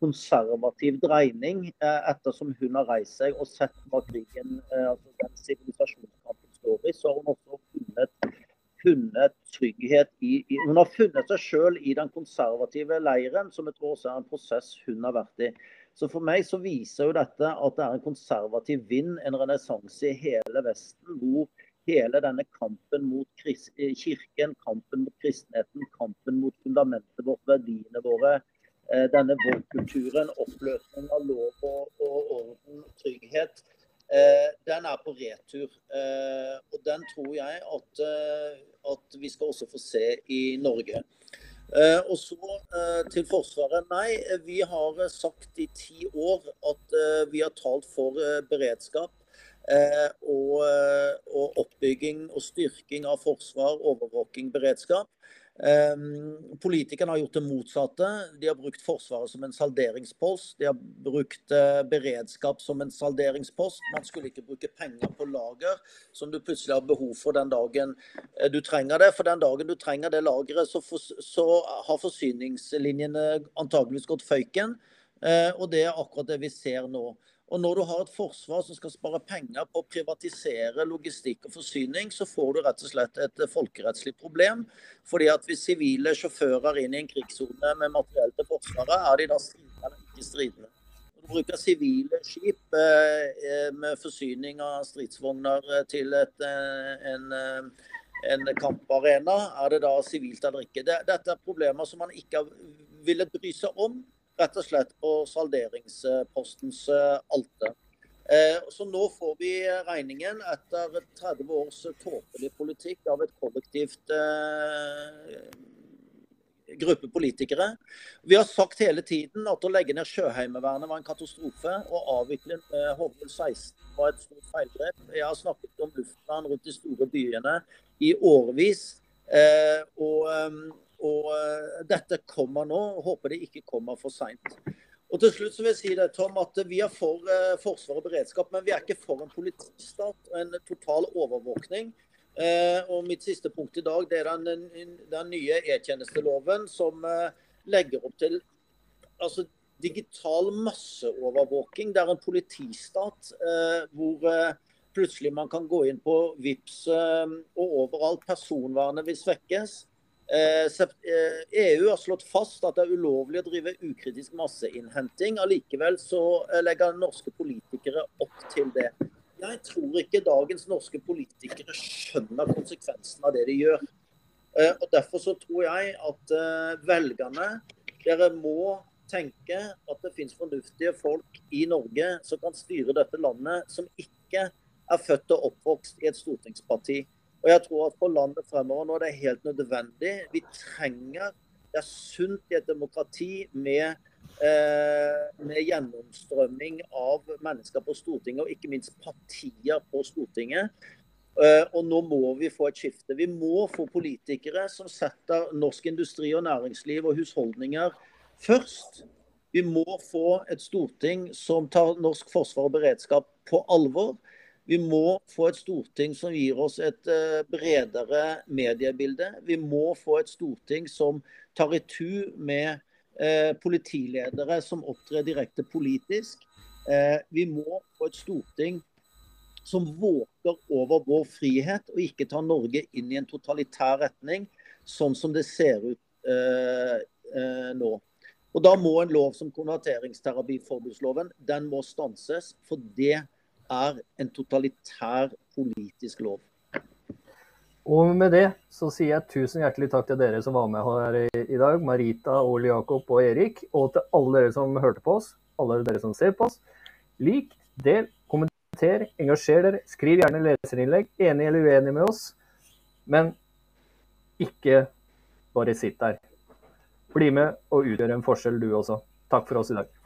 konservativ dreining eh, ettersom hun har reist seg og sett hva krigen, eh, altså den sivilisasjonskampen står i. Så har hun også funnet, funnet trygghet i, i, Hun har funnet seg selv i den konservative leiren, som jeg tror også er en prosess hun har vært i. Så For meg så viser jo dette at det er en konservativ vind, en renessanse i hele Vesten, hvor hele denne kampen mot kirken, kampen mot kristenheten, kampen mot fundamentet vårt, verdiene våre, Eh, denne voldskulturen, oppløsning av lov og, og orden, trygghet, eh, den er på retur. Eh, og den tror jeg at, at, vi skal også få se i Norge. Og så til Forsvaret. Nei, vi har sagt i ti år at vi har talt for beredskap. Og, og oppbygging og styrking av forsvar, overvåking, beredskap. Ehm, politikerne har gjort det motsatte. De har brukt Forsvaret som en salderingspost. De har brukt eh, beredskap som en salderingspost. Man skulle ikke bruke penger på lager som du plutselig har behov for den dagen eh, du trenger det. For den dagen du trenger det lageret, så, så har forsyningslinjene antageligvis gått føyken. Eh, og det er akkurat det vi ser nå. Og Når du har et forsvar som skal spare penger på å privatisere logistikk og forsyning, så får du rett og slett et folkerettslig problem. Fordi at Hvis sivile sjåfører inn i en krigssone med materiell til Forsvaret, er de da stridende eller ikke stridende? Når du bruker sivile skip eh, med forsyning av stridsvogner til et, eh, en, eh, en kamparena, er det da sivilt eller ikke? Dette er problemer som man ikke ville bry seg om rett og slett på salderingspostens alte. Eh, så nå får vi regningen etter 30 års tåpelig politikk av et kollektivt eh, gruppe politikere. Vi har sagt hele tiden at å legge ned Sjøheimevernet var en katastrofe. Å avvikle HV-16 var et stort feilgrep. Jeg har snakket om luftvern rundt de store byene i årevis. og og uh, dette kommer nå. Håper det ikke kommer for seint. Og til slutt så vil jeg si det, Tom, at Vi er for eh, forsvar og beredskap, men vi er ikke for en politistat og en total overvåkning. Eh, og Mitt siste punkt i dag det er den, den nye e-tjenesteloven som legger opp til altså, digital masseovervåking. Det er en politistat hvor plutselig man kan gå inn på VIPS og overalt. Personvernet vil svekkes. EU eh, e har slått fast at det er ulovlig å drive ukritisk masseinnhenting. Allikevel så eh, legger norske politikere opp til det. Jeg tror ikke dagens norske politikere skjønner konsekvensen av det de gjør. Eh, og Derfor så tror jeg at velgerne, dere må tenke at det finnes fornuftige folk i Norge som kan styre dette landet, som ikke er født og oppvokst i et stortingsparti. Og jeg tror at for landet fremover nå det er helt nødvendig. Vi trenger Det er sunt i et demokrati med, eh, med gjennomstrømming av mennesker på Stortinget, og ikke minst partier på Stortinget. Eh, og nå må vi få et skifte. Vi må få politikere som setter norsk industri og næringsliv og husholdninger først. Vi må få et storting som tar norsk forsvar og beredskap på alvor. Vi må få et storting som gir oss et eh, bredere mediebilde. Vi må få et storting som tar i tu med eh, politiledere som opptrer direkte politisk. Eh, vi må få et storting som våker over vår frihet, og ikke tar Norge inn i en totalitær retning, sånn som det ser ut nå. Og Da må en lov som konverteringsterapiforbudsloven den må stanses. For det er en totalitær politisk lov. Og med det så sier jeg tusen hjertelig takk til dere som var med her i, dag. Marita, Ole Jakob og Erik. Og til alle dere som hørte på oss, alle dere som ser på oss. Lik, del, kommenter, engasjer dere. Skriv gjerne leserinnlegg, enig eller uenig med oss. Men ikke bare sitt der. Bli med og utgjør en forskjell du også. Takk for oss i dag.